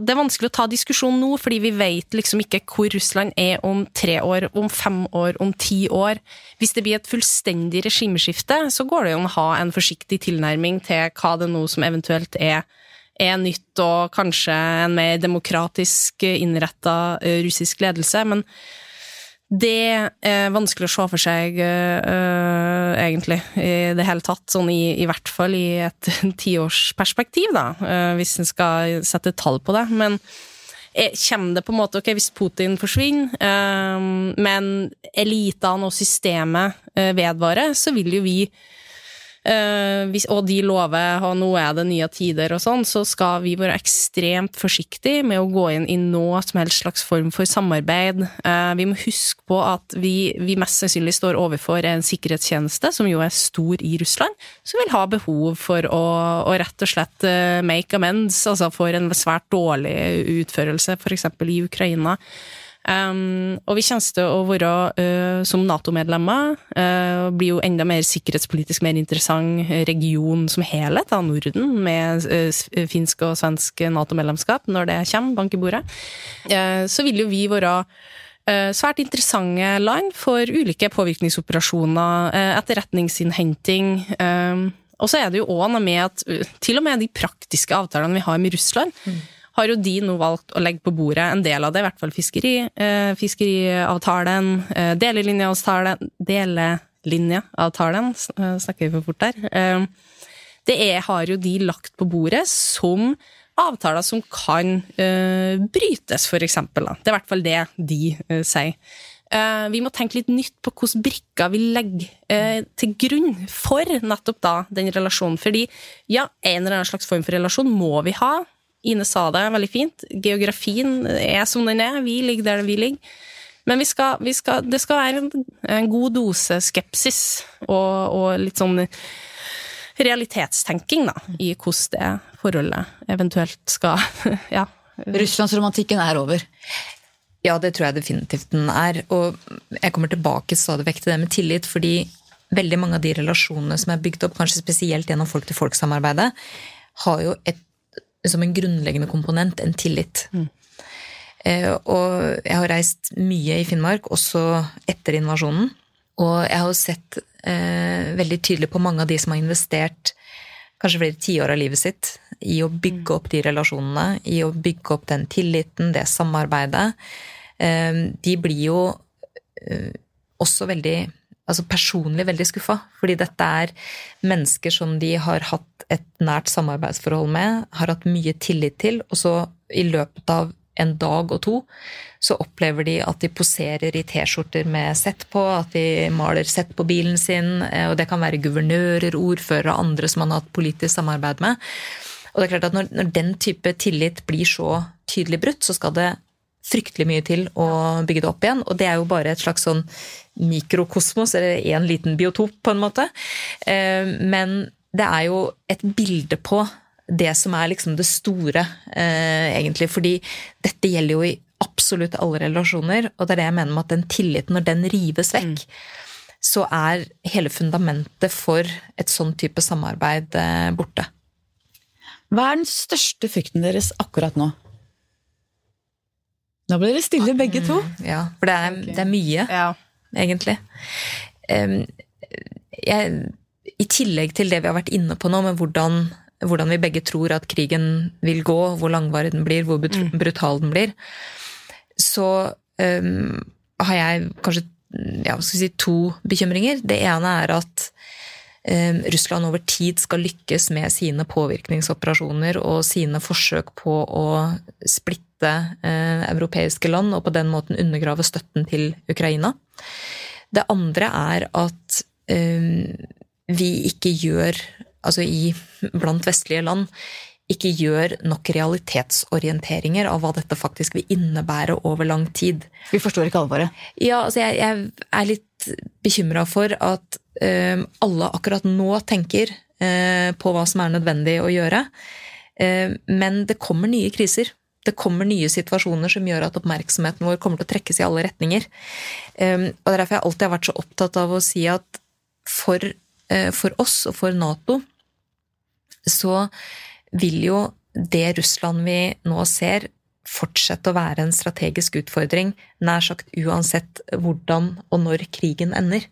Det er vanskelig å ta diskusjon nå, fordi vi vet liksom ikke hvor Russland er om tre år, om fem år, om ti år. Hvis det blir et fullstendig regimeskifte, så går det jo an å ha en forsiktig tilnærming til hva det nå som eventuelt er, er nytt, og kanskje en mer demokratisk innretta eh, russisk ledelse. men det er vanskelig å se for seg, uh, egentlig, i det hele tatt. Sånn i, i hvert fall i et tiårsperspektiv, da, uh, hvis en skal sette tall på det. Men kommer det på en måte Ok, hvis Putin forsvinner, uh, men elitene og systemet vedvarer, så vil jo vi hvis, og de lover at nå er det nye tider og sånn, så skal vi være ekstremt forsiktige med å gå inn i noe som helst slags form for samarbeid. Uh, vi må huske på at vi, vi, mest sannsynlig står overfor en sikkerhetstjeneste, som jo er stor i Russland, som vil ha behov for å, å rett og slett uh, make amends, altså for en svært dårlig utførelse, f.eks. i Ukraina. Um, og vi kommer til å være, uh, som Nato-medlemmer, uh, blir jo enda mer sikkerhetspolitisk mer interessant region som helhet av Norden, med uh, finsk og svensk Nato-medlemskap, når det kommer, bank i bordet. så vil jo vi være svært interessante land for ulike påvirkningsoperasjoner, etterretningsinnhenting. Og så er det jo òg noe med at til og med de praktiske avtalene vi har med Russland, mm har jo de nå valgt å legge på bordet en del av det, i hvert fall fiskeri, eh, fiskeriavtalen, eh, delelinjeavtalen Delelinjeavtalen, eh, snakker vi for fort der. Eh, det er, har jo de lagt på bordet som avtaler som kan eh, brytes, for eksempel. Da. Det er i hvert fall det de eh, sier. Vi må tenke litt nytt på hvilke brikker vi legger til grunn for nettopp da den relasjonen. Fordi ja, en eller annen slags form for relasjon må vi ha. Ine sa det veldig fint. Geografien er som den er. Vi ligger der vi ligger. Men vi skal, vi skal, det skal være en, en, god dose skepsis og, og, litt sånn realitetstenking da, i hvordan det forholdet eventuelt skal ja. Russlandsromantikken er over? Ja, det tror jeg definitivt den er. Og jeg kommer tilbake stadig vekk til det med tillit, fordi veldig mange av de relasjonene som er bygd opp, kanskje spesielt gjennom folk-til-folk-samarbeidet, har jo et som en grunnleggende komponent en tillit. Mm. Eh, og jeg har reist mye i Finnmark, også etter invasjonen. Og jeg har sett eh, veldig tydelig på mange av de som har investert kanskje flere tiår av livet sitt i å bygge opp de relasjonene, i å bygge opp den tilliten, det samarbeidet. Eh, de blir jo også veldig altså personlig veldig skuffa. Fordi dette er mennesker som de har hatt et nært samarbeidsforhold med, har hatt mye tillit til, og så i løpet av en dag og to så opplever de at de poserer i T-skjorter med sett på, at de maler sett på bilen sin, eh, og det kan være guvernører, ordførere og andre som man har hatt politisk samarbeid med. Og det er klart at når, når den type tillit blir så tydelig brutt, så skal det fryktelig mye til å bygge det opp igjen. Og det er jo bare et slags sånn mikrokosmos, eller én liten biotop, på en måte. Eh, men det er jo et bilde på det som er liksom det store, eh, egentlig. Fordi dette gjelder jo i absolutt alle relasjoner, og det er det jeg mener med at den tilliten, når den rives vekk, mm. så er hele fundamentet for et sånn type samarbeid eh, borte. Hva er den største frykten deres akkurat nå? Nå ble dere stille, begge to. Ja, for det er, det er mye, Ja. Egentlig. Jeg, I tillegg til det vi har vært inne på nå, med hvordan, hvordan vi begge tror at krigen vil gå, hvor langvarig den blir, hvor brut- brutal den blir, så um, har jeg kanskje ja, skal si, to bekymringer. Det ene er at um, Russland over tid skal lykkes med sine påvirkningsoperasjoner og sine forsøk på å splitte eh, europeiske land og på den måten undergrave støtten til Ukraina. Det andre er at eh, vi ikke gjør, altså i, blant vestlige land, ikke gjør nok realitetsorienteringer av hva dette faktisk vil innebære over lang tid. Vi forstår ikke alvoret. Ja, altså jeg, jeg er litt bekymra for at eh, alle akkurat nå tenker eh, på hva som er nødvendig å gjøre. Eh, men det kommer nye kriser. Det kommer nye situasjoner som gjør at oppmerksomheten vår kommer til å trekkes i alle retninger. Eh, og det er derfor jeg alltid har vært så opptatt av å si at for, eh, for oss og for Nato så vil jo det Russland vi nå ser, fortsette å være en strategisk utfordring, nær sagt uansett hvordan og når krigen ender.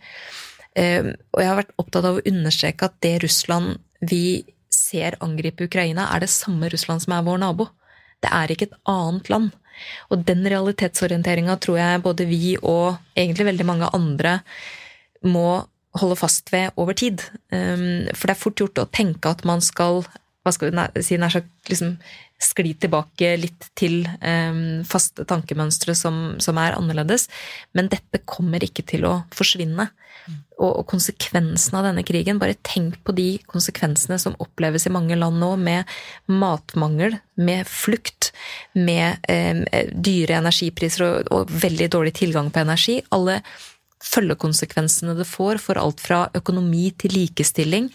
Eh, Og jeg har vært opptatt av å understreke at det Russland vi ser angripe Ukraina, er det samme Russland som er vår nabo. Det er ikke et annet land. Og den realitetsorienteringa tror jeg både vi og egentlig veldig mange andre må holde fast ved over tid. Um, For det er fort gjort å tenke at man skal hva skal vi si, nær sagt liksom skli tilbake litt til um, faste tankemønstre som, som er annerledes. Men dette kommer ikke til å forsvinne. Og, konsekvensene av denne krigen, bare tenk på de konsekvensene som oppleves i mange land nå, med matmangel, med flukt, med eh, dyre energipriser og, og veldig dårlig tilgang på energi. Alle følgekonsekvensene det får for alt fra økonomi til likestilling.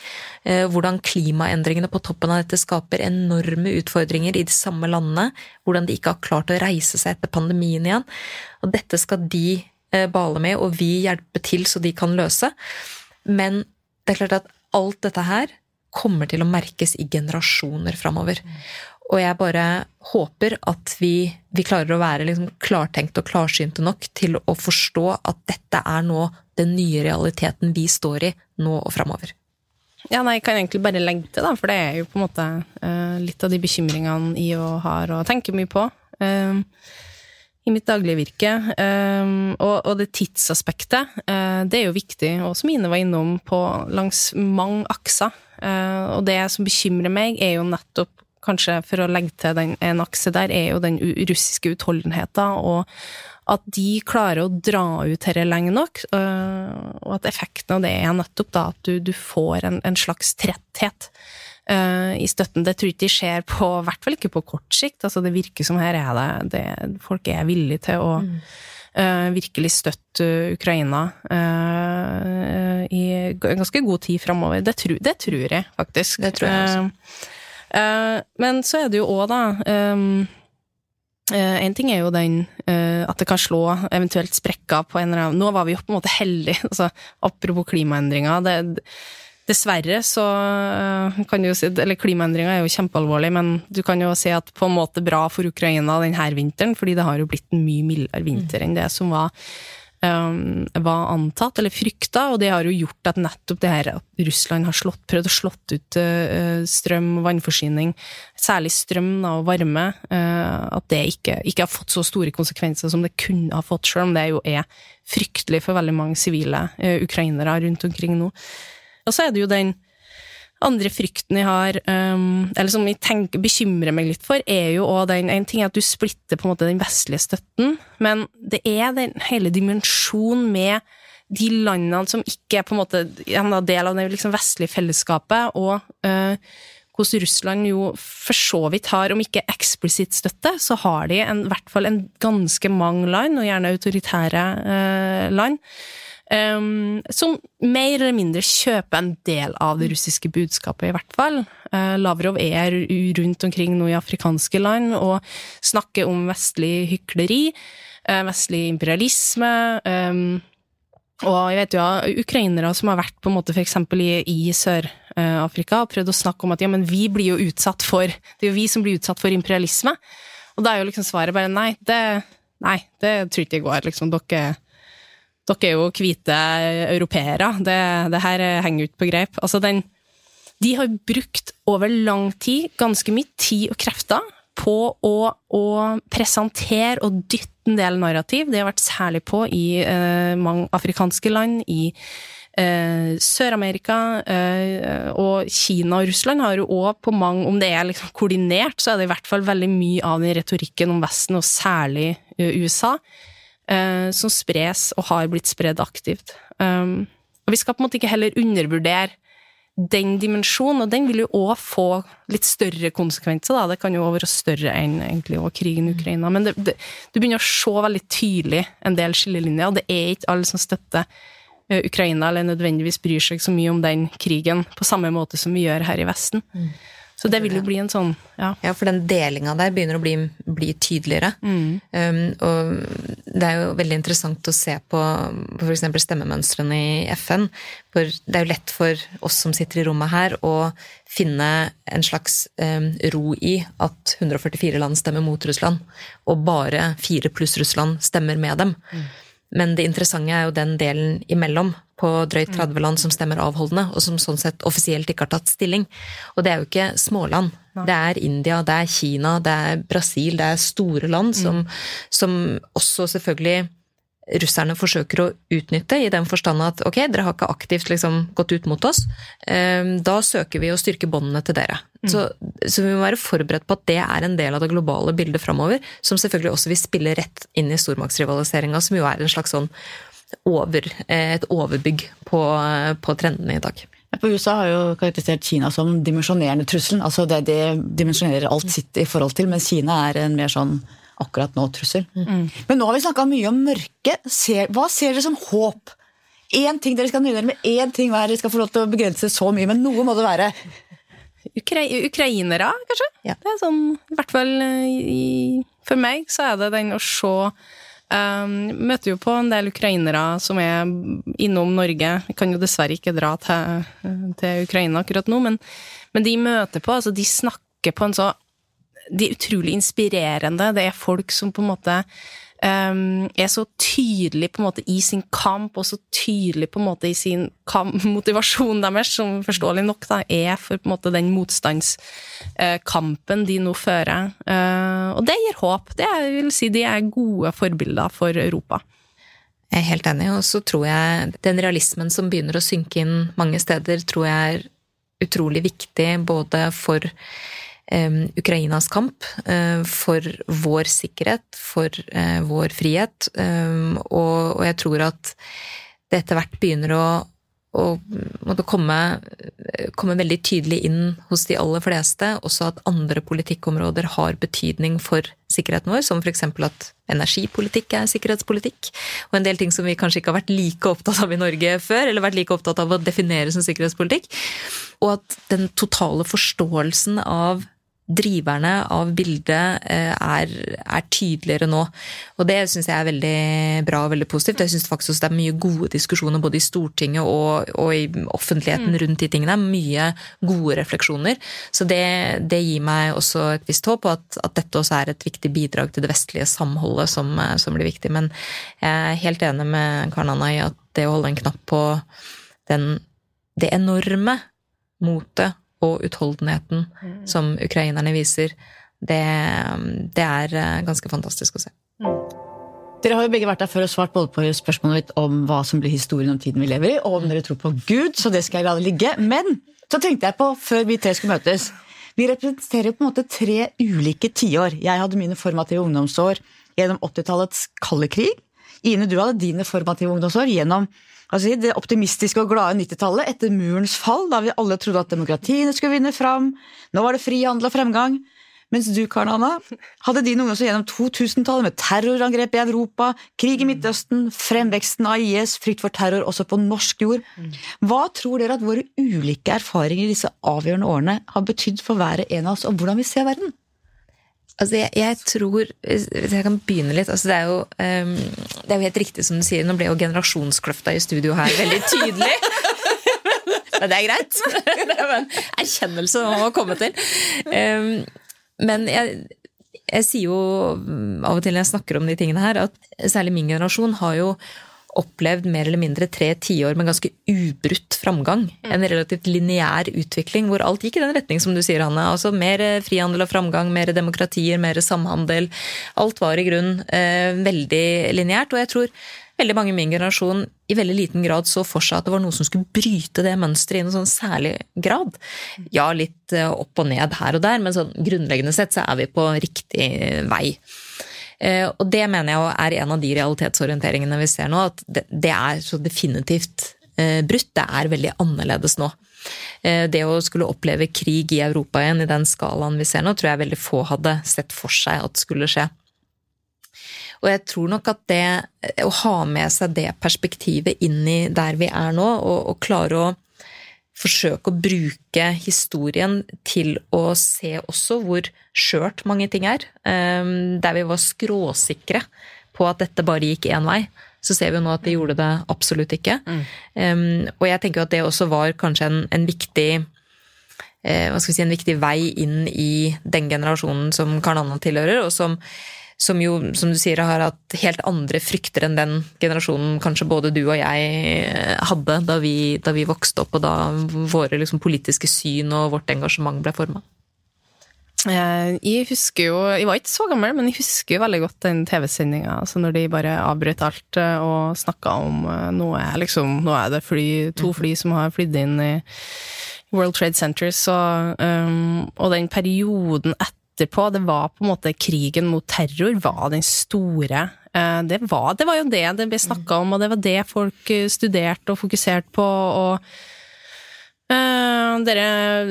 eh, Hvordan klimaendringene på toppen av dette skaper enorme utfordringer i de samme landene. Hvordan de ikke har klart å reise seg etter pandemien igjen. Og dette skal de bale med, og vi hjelpe til så de kan løse. Men det er klart at alt dette her kommer til å merkes i generasjoner framover. Og jeg bare håper at vi, vi klarer å være liksom klartenkte og klarsynte nok til å forstå at dette er nå den nye realiteten vi står i nå og framover. Ja, nei, jeg kan egentlig bare legge til, da, for det er jo på en måte uh, litt av de bekymringene IO har og tenker mye på eh, i mitt daglige virke. Eh, og, og det tidsaspektet, eh, det er jo viktig, og som Ine var innom, på langs mange akser. Eh, og det som bekymrer meg, er jo nettopp kanskje for å legge til den, en akse der, er jo den russiske utholdenheten, og at de klarer å dra ut dette lenge nok, øh, og at effekten av det er nettopp da at du, du får en, en slags tretthet i støtten. Det tror jeg ikke de skjer på, i hvert fall ikke på kort sikt. Altså, det virker som her er det, det Folk er villige til å uh, virkelig støtte Ukraina uh, i ganske god tid framover. Det, det tror jeg, faktisk. Det tror jeg. Eh, eh, men så er det jo òg, da um, Eh, en ting er jo den eh, at det kan slå eventuelt sprekker på en eller annen Nå var vi jo på en måte heldige, altså, apropos klimaendringer. Det, dessverre så eh, kan du jo si Eller klimaendringer er jo kjempealvorlig, men du kan jo si at på en måte bra for Ukraina denne vinteren, fordi det har jo blitt en mye mildere vinter enn det som var um, var antatt, eller frykta, og det har jo gjort at nettopp det her at Russland har slått, prøvd å slått ut uh, strøm, vannforsyning, særlig strøm og varme, uh, at det ikke, ikke har fått så store konsekvenser som det kunne ha fått, selv om det jo er fryktelig for veldig mange sivile uh, ukrainere rundt omkring nå. Og så er det jo den andre frykten jeg har, um, eller som jeg tenker, bekymrer meg litt for, er jo òg den En ting er at du splitter på en måte den vestlige støtten, men det er den hele dimensjonen med de landene som ikke er på en måte en del av det liksom vestlige fellesskapet, og uh, hvordan Russland jo for så vidt har, om ikke eksplisitt støtte, så har de i hvert fall en ganske mange land, og gjerne autoritære uh, land, Um, som mer eller mindre kjøper en del av det russiske budskapet, i hvert fall. Uh, Lavrov er rundt omkring nå i afrikanske land og snakker om vestlig hykleri, uh, vestlig imperialisme. Um, og jeg vet jo av ukrainere som har vært på en måte for i, i Sør, Nord-Afrika og prøvd å snakke om at ja, men vi blir jo utsatt for Det er jo vi som blir utsatt for imperialisme. Og da er jo liksom svaret bare nei, det, nei, det tror ikke jeg går. Liksom, dere, dere er jo hvite europeere. Det, det her henger ikke på greip. Altså, den De har brukt over lang tid ganske mye tid og krefter på å, å presentere og dytte en del narrativ. Det har vært særlig på i uh, mange afrikanske land, i uh, Sør-Amerika uh, og Kina og Russland har jo òg på mange Om det er liksom koordinert, så er det i hvert fall veldig mye av den retorikken om Vesten, og særlig USA, eh, som spres og har blitt spredd aktivt. Um, og vi skal på en måte ikke heller undervurdere den dimensjonen, og den vil jo òg få litt større konsekvenser. Da. Det kan jo være større enn egentlig krigen i Ukraina. Men det, det, du begynner å se veldig tydelig en del skillelinjer, og det er ikke alle som støtter uh, Ukraina eller nødvendigvis bryr seg så mye om den krigen på samme måte som vi gjør her i Vesten. Mm. Så det vil jo bli en sånn Ja, ja for den delinga der begynner å bli, bli tydeligere. Mm. Um, og det er jo veldig interessant å se på, på f.eks. stemmemønstrene i FN. For det er jo lett for oss som sitter i rommet her, å finne en slags um, ro i at 144 land stemmer mot Russland, og bare fire pluss Russland stemmer med dem. Mm. Men det interessante er jo den delen imellom, på drøyt 30 land som stemmer avholdende, og som sånn sett offisielt ikke har tatt stilling. Og det er jo ikke småland. Det er India, det er Kina, det er Brasil, det er store land som, mm. som også selvfølgelig russerne forsøker å utnytte, i den forstand at ok, dere har ikke aktivt liksom gått ut mot oss, ehm, da søker vi å styrke båndene til dere. Mm. Så, så, vi må være forberedt på at det er en del av det globale bildet framover, som selvfølgelig også vil spille rett inn i stormaktsrivaliseringa, som jo er en slags sånn over, eh, et overbygg på, på trendene i dag. På USA har jo karakterisert Kina som dimensjonerende trusselen. altså Det, de dimensjonerer alt sitt i forhold til, mens Kina er en mer sånn akkurat nå trussel. Mm. Men nå har vi snakka mye om mørke. Hva ser dere som håp? Én ting dere skal nøye dere med, én ting hver. Dere skal få lov til å begrense så mye, men noe må det være. Ukra ukrainere, kanskje. Ja. Det er sånn, I hvert fall i, for meg så er det den å se um, Møter jo på en del ukrainere som er innom Norge. Jeg kan jo dessverre ikke dra til, til Ukraina akkurat nå, men, men de møter på, altså de snakker på en så de er utrolig inspirerende. Det er folk som på en måte er så tydelig på en måte i sin kamp, og så tydelig på en måte i sin kamp, motivasjon deres, som forståelig nok da, er for på en måte den motstandskampen uh, de nå fører. Uh, og det gir håp. Det er, vil si, de er gode forbilder for Europa. Jeg er helt enig, og så tror jeg den realismen som begynner å synke inn mange steder, tror jeg er utrolig viktig både for Ukrainas kamp eh, for vår sikkerhet, for eh, vår frihet. Og, jeg tror at det etter hvert begynner å, å komme, komme, veldig tydelig inn hos de aller fleste. Også at andre politikkområder har betydning for sikkerheten vår, som f.eks. at energipolitikk er sikkerhetspolitikk. Og en del ting som vi kanskje ikke har vært like opptatt av i Norge før, eller vært like opptatt av å definere som sikkerhetspolitikk. Og at den totale forståelsen av driverne av bildet eh, er, er, tydeligere nå. Og det syns jeg er veldig bra og veldig positivt. Jeg syns faktisk også det er mye gode diskusjoner både i Stortinget og, og i offentligheten mm. rundt de tingene. Mye gode refleksjoner. Så det, det gir meg også et visst håp, og at, at, dette også er et viktig bidrag til det vestlige samholdet som, som blir viktig. Men jeg er helt enig med Karen Anna i at det å holde en knapp på den, det enorme motet og utholdenheten mm. som ukrainerne viser, det, det, er eh, ganske fantastisk å se. Mm. Dere har jo begge vært der før og svart både på spørsmålet mitt om hva som blir historien om tiden vi lever i, og om dere tror på Gud, så det skal jeg la det ligge. Men så tenkte jeg på, før vi tre skulle møtes Vi representerer jo på en måte tre ulike tiår. Jeg hadde mine formative ungdomsår gjennom 80-tallets kalde krig. Ine, du hadde dine formative ungdomsår gjennom altså, det optimistiske og glade 90-tallet etter murens fall, da vi alle trodde at demokratiene skulle vinne fram. Nå var det frihandel og fremgang. Mens du, Karen Anna, hadde din ungdom gjennom 2000-tallet med terrorangrep i Europa, krig i Midtøsten, fremveksten av IS, frykt for terror også på norsk jord. Hva tror dere at våre ulike erfaringer i disse avgjørende årene har betydd for hver en av oss, og hvordan vi ser verden? Altså, jeg, jeg, tror Hvis jeg kan begynne litt altså det, er jo, um, det er jo helt riktig som du sier, nå ble jo generasjonskløfta i studio her veldig tydelig. Men det er greit. Det er en erkjennelse må komme til. Um, men jeg, jeg sier jo av og til når jeg snakker om de tingene her, at særlig min generasjon har jo opplevd mer eller mindre tre tiår med ganske ubrutt framgang. En relativt lineær utvikling hvor alt gikk i den retning som du sier, Hanne. Altså mer frihandel og framgang, mer demokratier, mer samhandel. Alt var i grunn eh, veldig lineært. Og jeg tror veldig mange i min generasjon i veldig liten grad så for seg at det var noe som skulle bryte det mønsteret i noen sånn særlig grad. Ja, litt eh, opp og ned her og der, men sånn grunnleggende sett så er vi på riktig vei. Eh, og det mener jeg er en av de realitetsorienteringene vi ser nå, at det er så definitivt eh, brutt. Det er veldig annerledes nå. Eh, det å skulle oppleve krig i Europa igjen i den skalaen vi ser nå, tror jeg veldig få hadde sett for seg at skulle skje. Og jeg tror nok at det å ha med seg det perspektivet inn i der vi er nå, og, og klare å forsøke å bruke historien til å se også hvor skjørt mange ting er. Ehm, der vi var skråsikre på at dette bare gikk én vei, så ser vi jo nå at det gjorde det absolutt ikke. Mm. Um, og jeg tenker jo at det også var kanskje en, en viktig eh, hva skal vi si, en viktig vei inn i den generasjonen som Karl Anna tilhører, og som som jo, som du sier, har hatt helt andre frykter enn den generasjonen kanskje både du og jeg eh, hadde da vi, da vi vokste opp, og da våre liksom, politiske syn og vårt engasjement ble forma. Eh, jeg husker jo Jeg var ikke så gammel, men jeg husker jo veldig godt den TV-sendinga. Altså når de bare avbrøt alt eh, og snakka om nå er, liksom, nå er det fly, to fly som har flydd inn i World Trade Center, så, um, og den perioden etter etterpå, det var på en måte krigen mot terror, var den store eh, det var, det var jo det det ble snakka om, og det var det folk eh, studerte og fokuserte på. og uh, dere,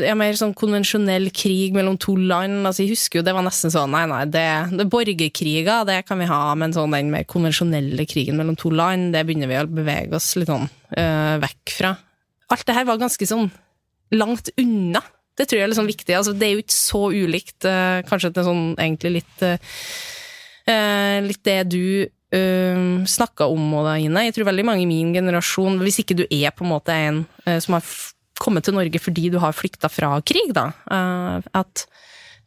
ja, mer sånn konvensjonell krig mellom to land. altså Jeg husker jo det var nesten sånn Nei, nei, det, det borgerkriger, det kan vi ha, men sånn den mer konvensjonelle krigen mellom to land, det begynner vi å bevege oss litt sånn uh, vekk fra. Alt det her var ganske sånn langt unna det tror jeg er liksom viktig. Altså, det er jo ikke så ulikt, uh, kanskje det er sånn egentlig litt uh, Litt det du uh, snakka om, Oda Ine. Jeg tror veldig mange i min generasjon, hvis ikke du er på en måte en som har kommet til Norge fordi du har flykta fra krig, da, at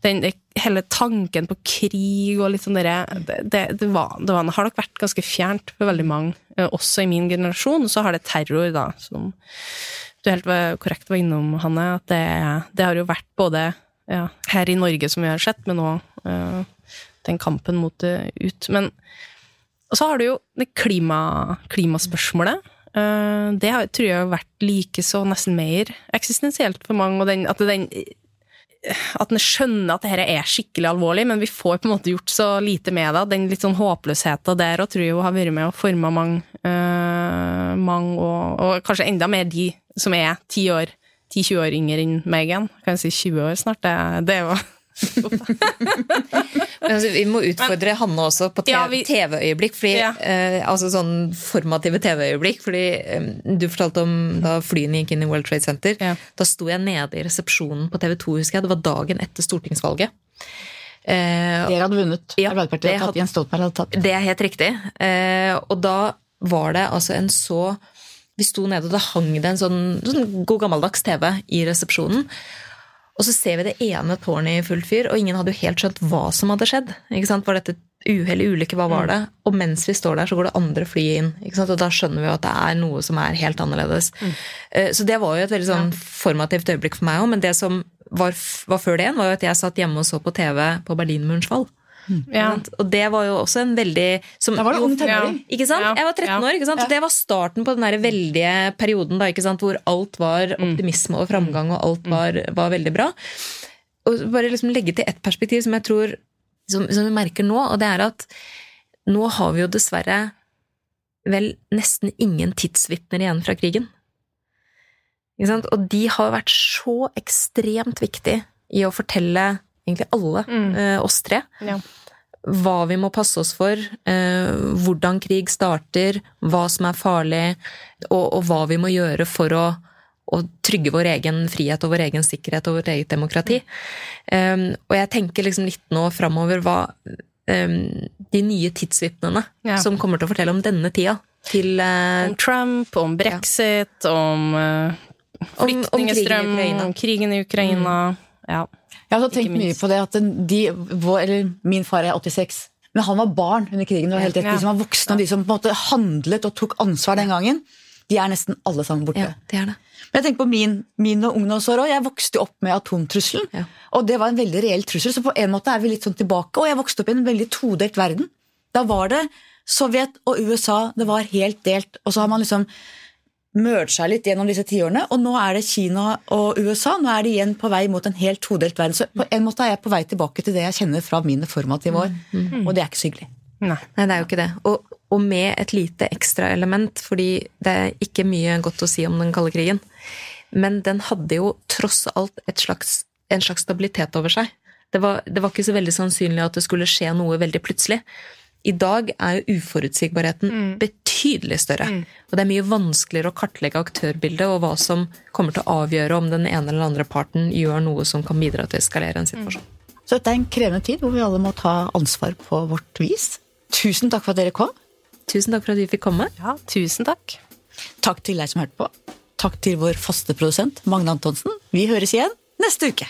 den, hele tanken på krig og litt sånn derre det, det, det, det har nok vært ganske fjernt for veldig mange, også i min generasjon. Så har det terror, da, som du helt korrekt var innom, Hanne, at det, det har jo vært både ja, her i Norge, som vi har sett, men òg uh, den kampen mot det ut. Men og så har du jo det klima, klimaspørsmålet. Uh, det har, tror jeg har vært like så nesten mer eksistensielt for mange. og den, at den at en skjønner at dette er skikkelig alvorlig, men vi får på en måte gjort så lite med det. Den litt sånn håpløsheten der og tror jeg har vært med å forme mange, øh, mange og, og, kanskje enda mer de som er 10 år, 10-20 år yngre enn meg igjen. Kan si 20 år snart? Det, det er jo altså, vi må utfordre Men, Hanne også på TV-øyeblikk. TV ja. eh, altså sånn formative TV-øyeblikk. fordi eh, Du fortalte om da flyene gikk inn i World Trade Center. Ja. Da sto jeg nede i resepsjonen på TV 2, husker jeg. Det var dagen etter stortingsvalget. Eh, Dere hadde vunnet. Ja, Arbeiderpartiet hadde tatt. Jens Stoltenberg hadde tatt. Det er helt riktig. Eh, og da var det altså en så vi sto nede, og da hang det en sånn, sånn god gammeldags TV i resepsjonen. Og så ser vi det ene tårnet i fullt fyr, og ingen hadde jo helt skjønt hva som hadde skjedd. Ikke sant? Var dette uhell, ulykke, hva var mm. det? Og mens vi står der, så går det andre fly inn. Ikke sant? Og da skjønner vi jo at det er noe som er helt annerledes. Mm. Eh, så det var jo et veldig sånn formativt øyeblikk for meg òg, men det som var, var, før det igjen, var jo at jeg satt hjemme og så på TV på Berlinmurens fall. Ja. Og det var jo også en veldig som, Da var det ung tenåring. Ikke sant? Jeg var 13 år. ikke sant? Det var starten på den der veldige perioden da, ikke sant? hvor alt var mm. optimisme og framgang, og alt mm. var, var veldig bra. Og bare liksom legge til ett perspektiv som jeg tror som, som vi merker nå, og det er at nå har vi jo dessverre vel nesten ingen tidsvitner igjen fra krigen. Og de har vært så ekstremt viktig i å fortelle egentlig alle, mm. eh, oss tre. Ja. Hva vi må passe oss for, eh, hvordan krig starter, hva som er farlig, og, og hva vi må gjøre for å, og trygge vår egen frihet og vår egen sikkerhet og vårt eget demokrati. Um, og jeg tenker liksom litt nå framover hva um, de nye tidsvitnene ja. som kommer til å fortelle om denne tida til uh, Om Trump, om brexit, ja. om uh, Om- om krigen om, krigen i Ukraina. Ja. Jeg har tenkt mye på det at de, eller min far er 86, men han var barn under krigen. Det var helt rett. De som var voksne og de som på en måte handlet og tok ansvar den gangen, de er nesten alle sammen borte. Ja, det er det. Men jeg tenker på min, mine ungdomsår òg. Jeg vokste opp med atomtrusselen. Ja. Og det var en veldig reell trussel, så på en måte er vi litt sånn tilbake. Og jeg vokste opp i en veldig todelt verden. Da var det Sovjet og USA, det var helt delt. Og så har man liksom merga litt gjennom disse tiårene, og nå er det Kina og USA. Nå er de igjen på vei mot en helt todelt verden. Så på en måte er jeg på vei tilbake til det jeg kjenner fra mine formative år. Og det er ikke så hyggelig. Nei. Nei, det er jo ikke det. Og, og med et lite ekstraelement, fordi det er ikke mye godt å si om den kalde krigen. Men den hadde jo tross alt et slags, en slags stabilitet over seg. Det var, det var ikke så veldig sannsynlig at det skulle skje noe veldig plutselig. I dag er jo uforutsigbarheten betydelig større. Og det er mye vanskeligere å kartlegge aktørbildet og hva som kommer til å avgjøre om den ene eller andre parten gjør noe som kan bidra til å eskalere en situasjon. Så dette er en krevende tid hvor vi alle må ta ansvar på vårt vis. Tusen takk for at dere kom. Tusen takk for at vi fikk komme. Ja, tusen takk. Takk til deg som hørte på. Takk til vår faste produsent Magne Antonsen. Vi høres igjen neste uke.